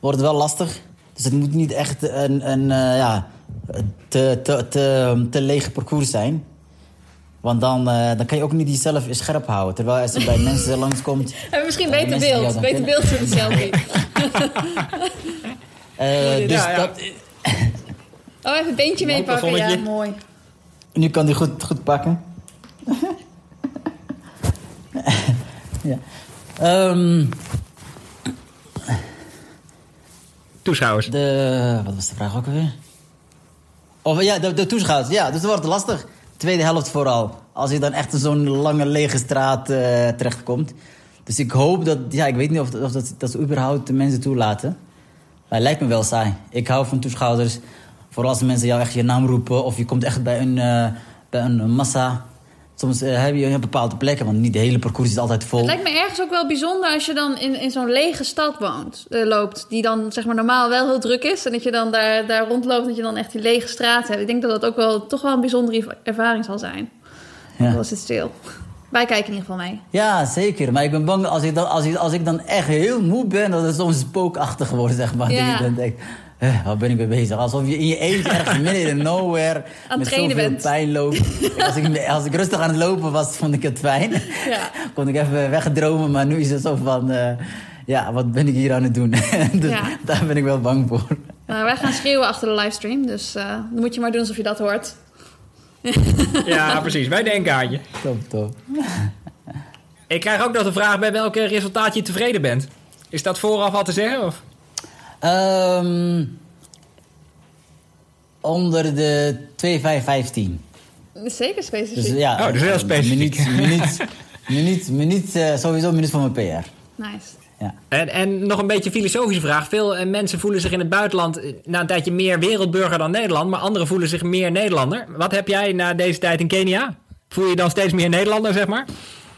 D: wordt het wel lastig. Dus het moet niet echt een, een eh, ja, te, te, te, te lege parcours zijn. Want dan, eh, dan kan je ook niet jezelf scherp houden. Terwijl als je bij mensen <laughs> langskomt...
A: Hebben we misschien
D: Ja,
A: beter
D: die
A: beeld. Beter beeld voor de selfie. <laughs> <laughs>
D: eh, dus
C: Ja, ja.
D: Dat,
A: Oh, even het beentje meepakken. Ja, mooi.
D: nu kan die goed, goed pakken. ja. Ehm,
C: Toeschouwers.
D: De, wat was de vraag ook alweer? Of ja, de, de toeschouwers. Ja, dus dat wordt lastig. Tweede helft vooral. Als je dan echt zo'n lange lege straat eh, terechtkomt. Dus ik hoop dat... Ja, ik weet niet of, of dat, dat ze überhaupt de mensen toelaten. Maar het lijkt me wel saai. Ik hou van toeschouwers. Vooral als mensen jou echt je naam roepen. Of je komt echt bij een, eh, bij een massa. Soms eh, heb je bepaalde plekken. Want niet de hele parcours is altijd vol.
A: Het lijkt me ergens ook wel bijzonder als je dan in, in zo'n lege stad woont, eh, loopt. Die dan zeg maar normaal wel heel druk is. En dat je dan daar, daar rondloopt. Dat je dan echt die lege straat hebt. Ik denk dat dat ook wel toch wel een bijzondere ervaring zal zijn.
D: Ja.
A: Dan is het stil. Wij kijken in ieder geval mee.
D: Ja, zeker. Maar ik ben bang als ik dan, als ik, als ik dan echt heel moe ben, dat het soms spookachtig wordt, zeg maar.
A: Ja.
D: Dat je dan denkt, eh, waar ben ik mee bezig? Alsof je in je eentje <laughs> ergens midden in de nowhere met
A: trainen
D: zoveel
A: bent.
D: pijn loopt. als, ik, als ik rustig aan het lopen was, vond ik het fijn.
A: Ja. <laughs>
D: Kon ik even wegdromen, maar nu is het zo van, eh, ja, wat ben ik hier aan het doen? <laughs> dus
A: Ja.
D: daar ben ik wel bang voor.
A: Nou, wij gaan schreeuwen achter de livestream. Dus eh, dan moet je maar doen alsof je dat hoort.
C: Ja, precies. Wij denken aan je.
D: Top, top.
C: Ik krijg ook nog de vraag bij welke resultaat je tevreden bent. Is dat vooraf al te zeggen? Of?
D: Ehm, onder de 2515.
A: Zeker specifiek.
D: Dus ja,
C: Oh, dat is heel specifiek.
D: Minuut, <laughs> minuut, minuut, minuut eh, sowieso een minuut van mijn PR.
A: Nice.
D: Ja.
C: En, en nog een beetje een filosofische vraag. Veel eh, mensen voelen zich in het buitenland eh, na een tijdje meer wereldburger dan Nederland. Maar anderen voelen zich meer Nederlander. Wat heb jij na deze tijd in Kenia? Voel je je dan steeds meer Nederlander, zeg maar?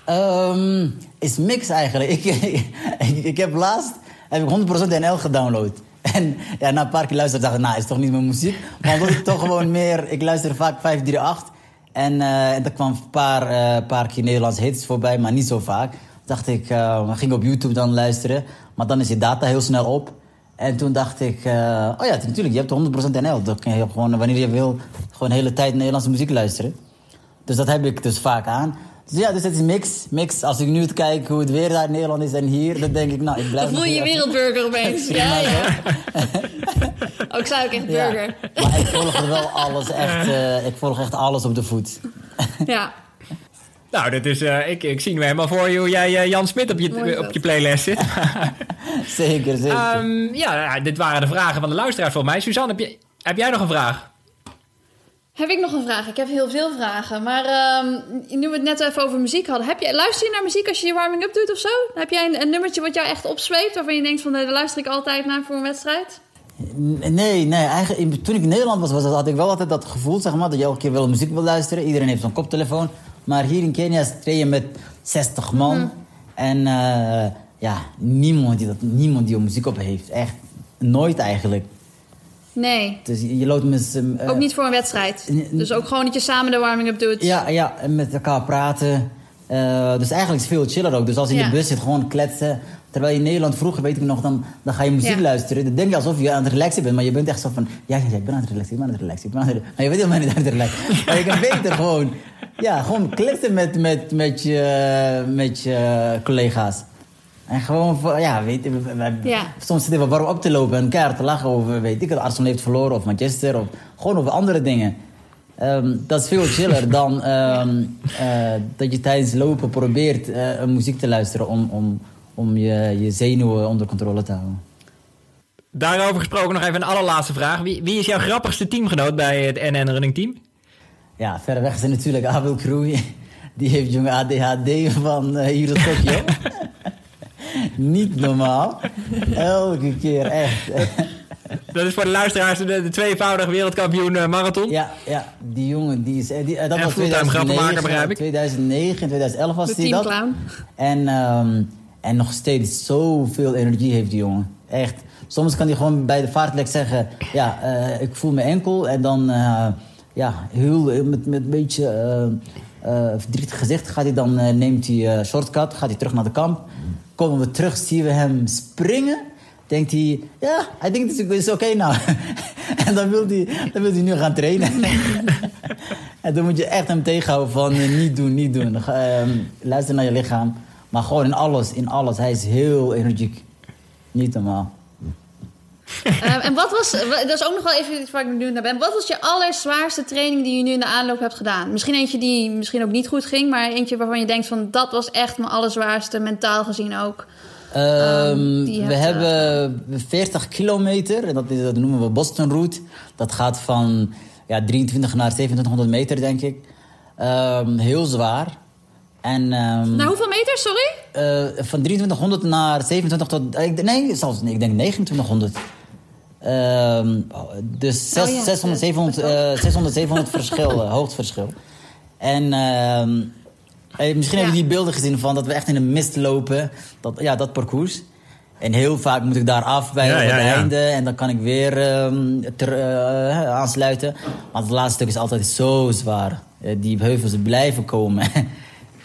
D: Ehm, is mix eigenlijk. <laughs> Ik, ik, ik heb laatst heb ik 100% NL gedownload. <laughs> En ja, na een paar keer luisteren dacht ik, nou, is toch niet mijn muziek. Maar omdat ik toch gewoon meer... Ik luister vaak 538. En eh er kwam een paar, eh, paar keer Nederlandse hits voorbij, maar niet zo vaak. dacht ik, we gingen op YouTube dan luisteren. Maar dan is je data heel snel op. En toen dacht ik, oh ja, natuurlijk, je hebt 100% NL. Dan kun je gewoon, wanneer je wil, gewoon de hele tijd Nederlandse muziek luisteren. Dus dat heb ik dus vaak aan. Dus ja, dus het is mix. mix. Als ik nu kijk hoe het weer daar in Nederland is en hier, dan denk ik, nou, ik blijf
A: Dan voel je je wereldburger opeens. Ja, ja. <laughs> Oh, ik zei ook echt
D: Ja.
A: burger.
D: Maar ik volg er wel alles echt, eh, ik volg echt alles op de voet. <laughs>
A: Ja.
C: Nou, dat is, eh, ik, ik zie nu helemaal voor je hoe jij eh, Jan Smit op je, op je playlist zit. <laughs>
D: zeker, zeker.
C: Ehm, ja, ja, dit waren de vragen van de luisteraars volgens mij. Suzanne, heb, je, heb jij nog een vraag?
A: Heb ik nog een vraag? Ik heb heel veel vragen. Maar ehm, nu we het net even over muziek hadden. Heb je, luister je naar muziek als je je warming-up doet of zo? Heb jij een, een nummertje wat jou echt opzweept? Waarvan je denkt van, nee, daar luister ik altijd naar voor een wedstrijd?
D: Nee, nee. Eigenlijk, in- toen ik in Nederland was, had ik wel altijd dat gevoel, zeg maar, dat je elke keer wel muziek wil luisteren. Iedereen heeft zo'n koptelefoon. Maar hier in Kenia train je met 60 man.
A: Mhm.
D: En eh, ja, niemand die, dat, niemand die muziek op heeft. Echt nooit eigenlijk.
A: Nee.
D: Dus je, loopt met... eh,
A: Ook niet voor een wedstrijd. Dus ook gewoon dat je samen de warming-up doet.
D: Ja, ja, en met elkaar praten. Eh, dus eigenlijk is het veel chiller ook. Dus als je in de bus zit, gewoon kletsen. Terwijl je in Nederland vroeger, weet ik nog, dan, dan ga je muziek
A: Ja.
D: luisteren. Dan denk je alsof je aan het relaxen bent. Maar je bent echt zo van, ja, ik ben aan het relaxen, ik ben aan het relaxen. Ik ben aan het relaxen. Maar je bent helemaal niet aan het relaxen. <laughs> maar je kan beter gewoon, ja, gewoon kletsen met, met, met, je, met je collega's. En gewoon, voor- ja, weet je,
A: Ja.
D: soms zitten we warm op te lopen en elkaar te lachen over, weet ik, het Arsenal heeft verloren of Manchester of gewoon over andere dingen. Ehm, dat is veel chiller <laughs> dan ehm, eh, dat je tijdens lopen probeert eh, muziek te luisteren om, om, om je, je zenuwen onder controle te houden.
C: Daarover gesproken nog even een allerlaatste vraag. Wie, wie is jouw grappigste teamgenoot bij het NN Running Team?
D: Ja, verreweg is er natuurlijk Abel Kroei. Die heeft jonge ADHD van eh, hier tot Tokio. <laughs> Niet normaal. Elke keer, echt.
C: Dat is voor de luisteraars de, de tweevoudig wereldkampioen eh, marathon.
D: Ja, ja, die jongen, die is... eh, Die, eh, dat
C: En
D: was
C: fulltime
D: 2009,
C: grappenmaker, begrijp ik.
D: 2009 en 2011 was hij dat. En, ehm, en nog steeds zoveel energie heeft die jongen. Echt. Soms kan hij gewoon bij de vaartlek zeggen... Ja, eh, ik voel mijn enkel. En dan, eh, ja, heel met, met een beetje verdrietig gezicht... Gaat hij dan, neemt hij eh, shortcut, gaat hij terug naar de kamp. Komen we terug, zien we hem springen... Denkt hij, ja, hij denkt het is, oké nou. <laughs> en dan wil, hij, dan wil hij nu gaan trainen. <laughs> en dan moet je echt hem tegenhouden van eh, niet doen, niet doen. Ehm, luister naar je lichaam. Maar gewoon in alles, in alles. Hij is heel energiek. Niet normaal. <laughs>
A: Ehm, en wat was, dat is ook nog wel even iets waar ik benieuwd naar ben. Wat was je allerzwaarste training die je nu in de aanloop hebt gedaan? Misschien eentje die misschien ook niet goed ging, maar eentje waarvan je denkt van dat was echt mijn allerzwaarste, mentaal gezien ook.
D: Ehm,
A: die
D: we
A: hebt,
D: hebben 40 kilometer. En dat, is, dat noemen we Boston Route. Dat gaat van ja, 23 naar 2700 meter, denk ik. Ehm, heel zwaar. En, ehm,
A: Nou, hoeveel meter, sorry?
D: Eh, van 2300 naar 27 tot... eh, nee, zelfs nee, ik denk 2900. Ehm, dus zes-
A: Oh ja,
D: 600, 700, eh, 600, 700 <laughs> verschil, eh, hoogteverschil. En ehm, eh, misschien
A: Ja.
D: hebben jullie beelden gezien van dat we echt in de mist lopen. Dat, ja, dat parcours. En heel vaak moet ik daar af bij
C: Ja,
D: op
C: ja,
D: het
C: ja.
D: einde. En dan kan ik weer ehm, ter- eh, aansluiten. Maar het laatste stuk is altijd zo zwaar. Eh, die heuvels blijven komen. <laughs> en,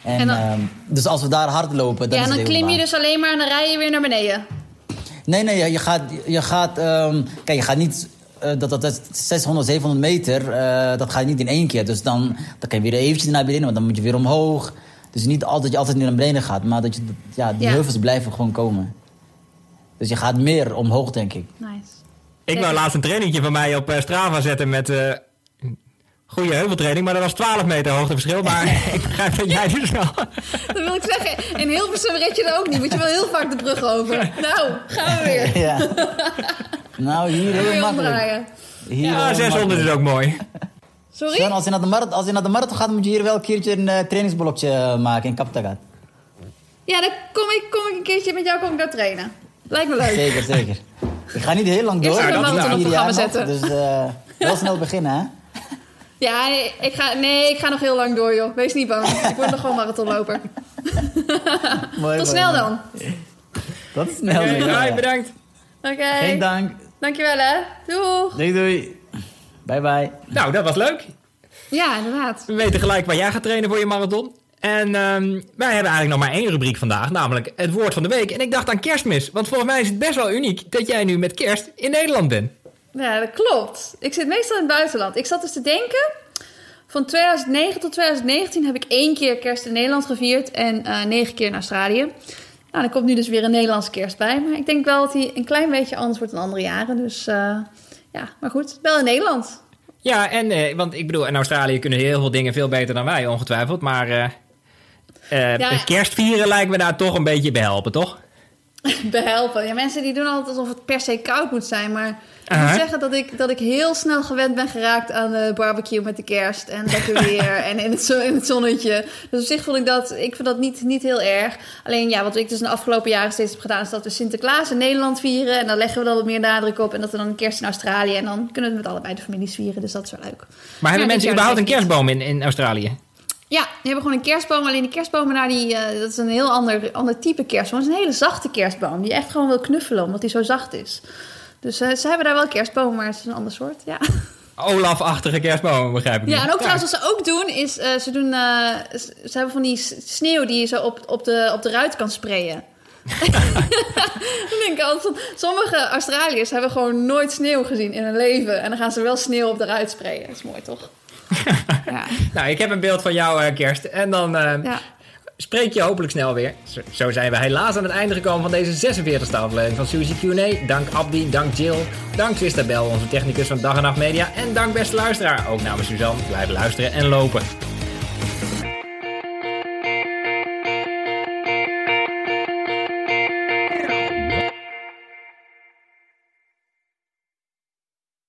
A: En dan-
D: ehm, dus als we daar hard lopen, dan
A: ja,
D: is
A: en
D: het
A: dan klim je dus alleen maar en dan rij je weer naar beneden.
D: Nee, nee, je- je gaat... Je gaat ehm, kijk, je gaat niet... eh, dat, dat, dat is 600, 700 meter, eh, dat ga je niet in één keer. Dus dan, dan kan je weer eventjes naar beneden, want dan moet je weer omhoog. Dus niet altijd dat je altijd naar beneden gaat, maar dat je, ja, die
A: Ja.
D: heuvels blijven gewoon komen. Dus je gaat meer omhoog, denk ik.
A: Nice.
C: Ik wou laatst een trainingje van mij op eh, Strava zetten met eh goede heuveltraining. Maar dat was 12 meter hoogteverschil. Maar <laughs> ik begrijp dat jij dus wel... <laughs>
A: Dat wil ik zeggen. In Hilversum red je er ook niet, want je wil heel vaak de brug over. Nou, gaan we weer.
D: Ja. nou, hier
A: Weer
D: heel makkelijk.
A: omdraaien.
D: Hier
C: Ja,
D: heel
C: 600 is
D: makkelijk.
C: ook mooi.
A: Sorry?
D: Sven, als je, naar de marathon, als je naar de marathon gaat, moet je hier wel een keertje een eh, trainingsblokje eh, maken in Kaptagat.
A: Ja, dan kom ik, kom ik een keertje met jou kom ik daar trainen. Lijkt me leuk.
D: Zeker, zeker. Ik ga niet heel lang door.
C: Een
D: ik
C: marathon op
A: programma
D: jaar nog,
A: zetten.
D: Dus eh, wel snel beginnen, hè?
A: Ja, nee ik, ga, nee, ik ga nog heel lang door, joh. Wees niet bang. Ik word nog gewoon marathonloper. <laughs>
D: Mooi,
A: Tot snel dan.
D: Tot snel. Ja.
C: bye, bedankt.
A: Oké.
D: Geen dank.
A: Dankjewel, hè. Doeg.
D: Doei, doei. Bye, bye.
C: Nou, dat was leuk.
A: Ja, inderdaad.
C: We weten gelijk waar jij gaat trainen voor je marathon. En ehm, wij hebben eigenlijk nog maar één rubriek vandaag, namelijk het woord van de week. En ik dacht aan kerstmis, want volgens mij is het best wel uniek dat jij nu met kerst in Nederland bent.
A: Ja, dat klopt. Ik zit meestal in het buitenland. Ik zat dus te denken... Van 2009 tot 2019 heb ik één keer kerst in Nederland gevierd... en eh, negen keer in Australië. Nou, er komt nu dus weer een Nederlandse kerst bij. Maar ik denk wel dat die een klein beetje anders wordt dan andere jaren. Dus eh, ja, maar goed. Wel in Nederland.
C: Ja, en eh, want ik bedoel, in Australië kunnen heel veel dingen veel beter dan wij, ongetwijfeld. Maar
A: Ja.
C: kerstvieren lijkt me daar toch een beetje behelpen, toch? <laughs>
A: behelpen. Ja, mensen die doen altijd alsof het per se koud moet zijn. Maar ik moet zeggen dat ik, dat ik heel snel gewend ben geraakt aan de barbecue met de kerst. En lekker weer <laughs> en in het, in het zonnetje. Dus op zich vond ik dat, ik vind dat niet, niet heel erg. Alleen ja, wat ik dus de afgelopen jaren steeds heb gedaan... is dat we Sinterklaas in Nederland vieren. En dan leggen we dan wat meer nadruk op. En dat we dan een kerst in Australië. En dan kunnen we het met allebei de families vieren. Dus dat is wel leuk.
C: Maar hebben mensen überhaupt een kerstboom in, in Australië?
A: Ja, die hebben gewoon een kerstboom. Alleen die kerstbomen daar, die, eh, dat is een heel ander, ander type kerstboom. Het is een hele zachte kerstboom. Die echt gewoon wil knuffelen, omdat die zo zacht is. Dus eh, ze hebben daar wel kerstbomen, maar het is een ander soort. Ja,
C: Olaf-achtige kerstbomen, begrijp ik.
A: ja en ook trouwens, wat ze ook doen, is uh, ze, doen, uh, ze hebben van die sneeuw die je zo op, op, de, op de ruit kan sprayen. <laughs> dan denk ik altijd sommige Australiërs hebben gewoon nooit sneeuw gezien in hun leven. En dan gaan ze wel sneeuw op de ruit sprayen. Dat is mooi, toch? <laughs> ja.
C: Nou, ik heb een beeld van jouw uh, kerst. En dan
A: ja.
C: Spreek je hopelijk snel weer. Zo, zijn we helaas aan het einde gekomen van deze 46e aflevering van Suzy Q&A. Dank Abdi, dank Jill, dank Christabel, onze technicus van Dag en Nacht Media. En dank beste luisteraar, ook namens Suzanne. Blijf luisteren en lopen.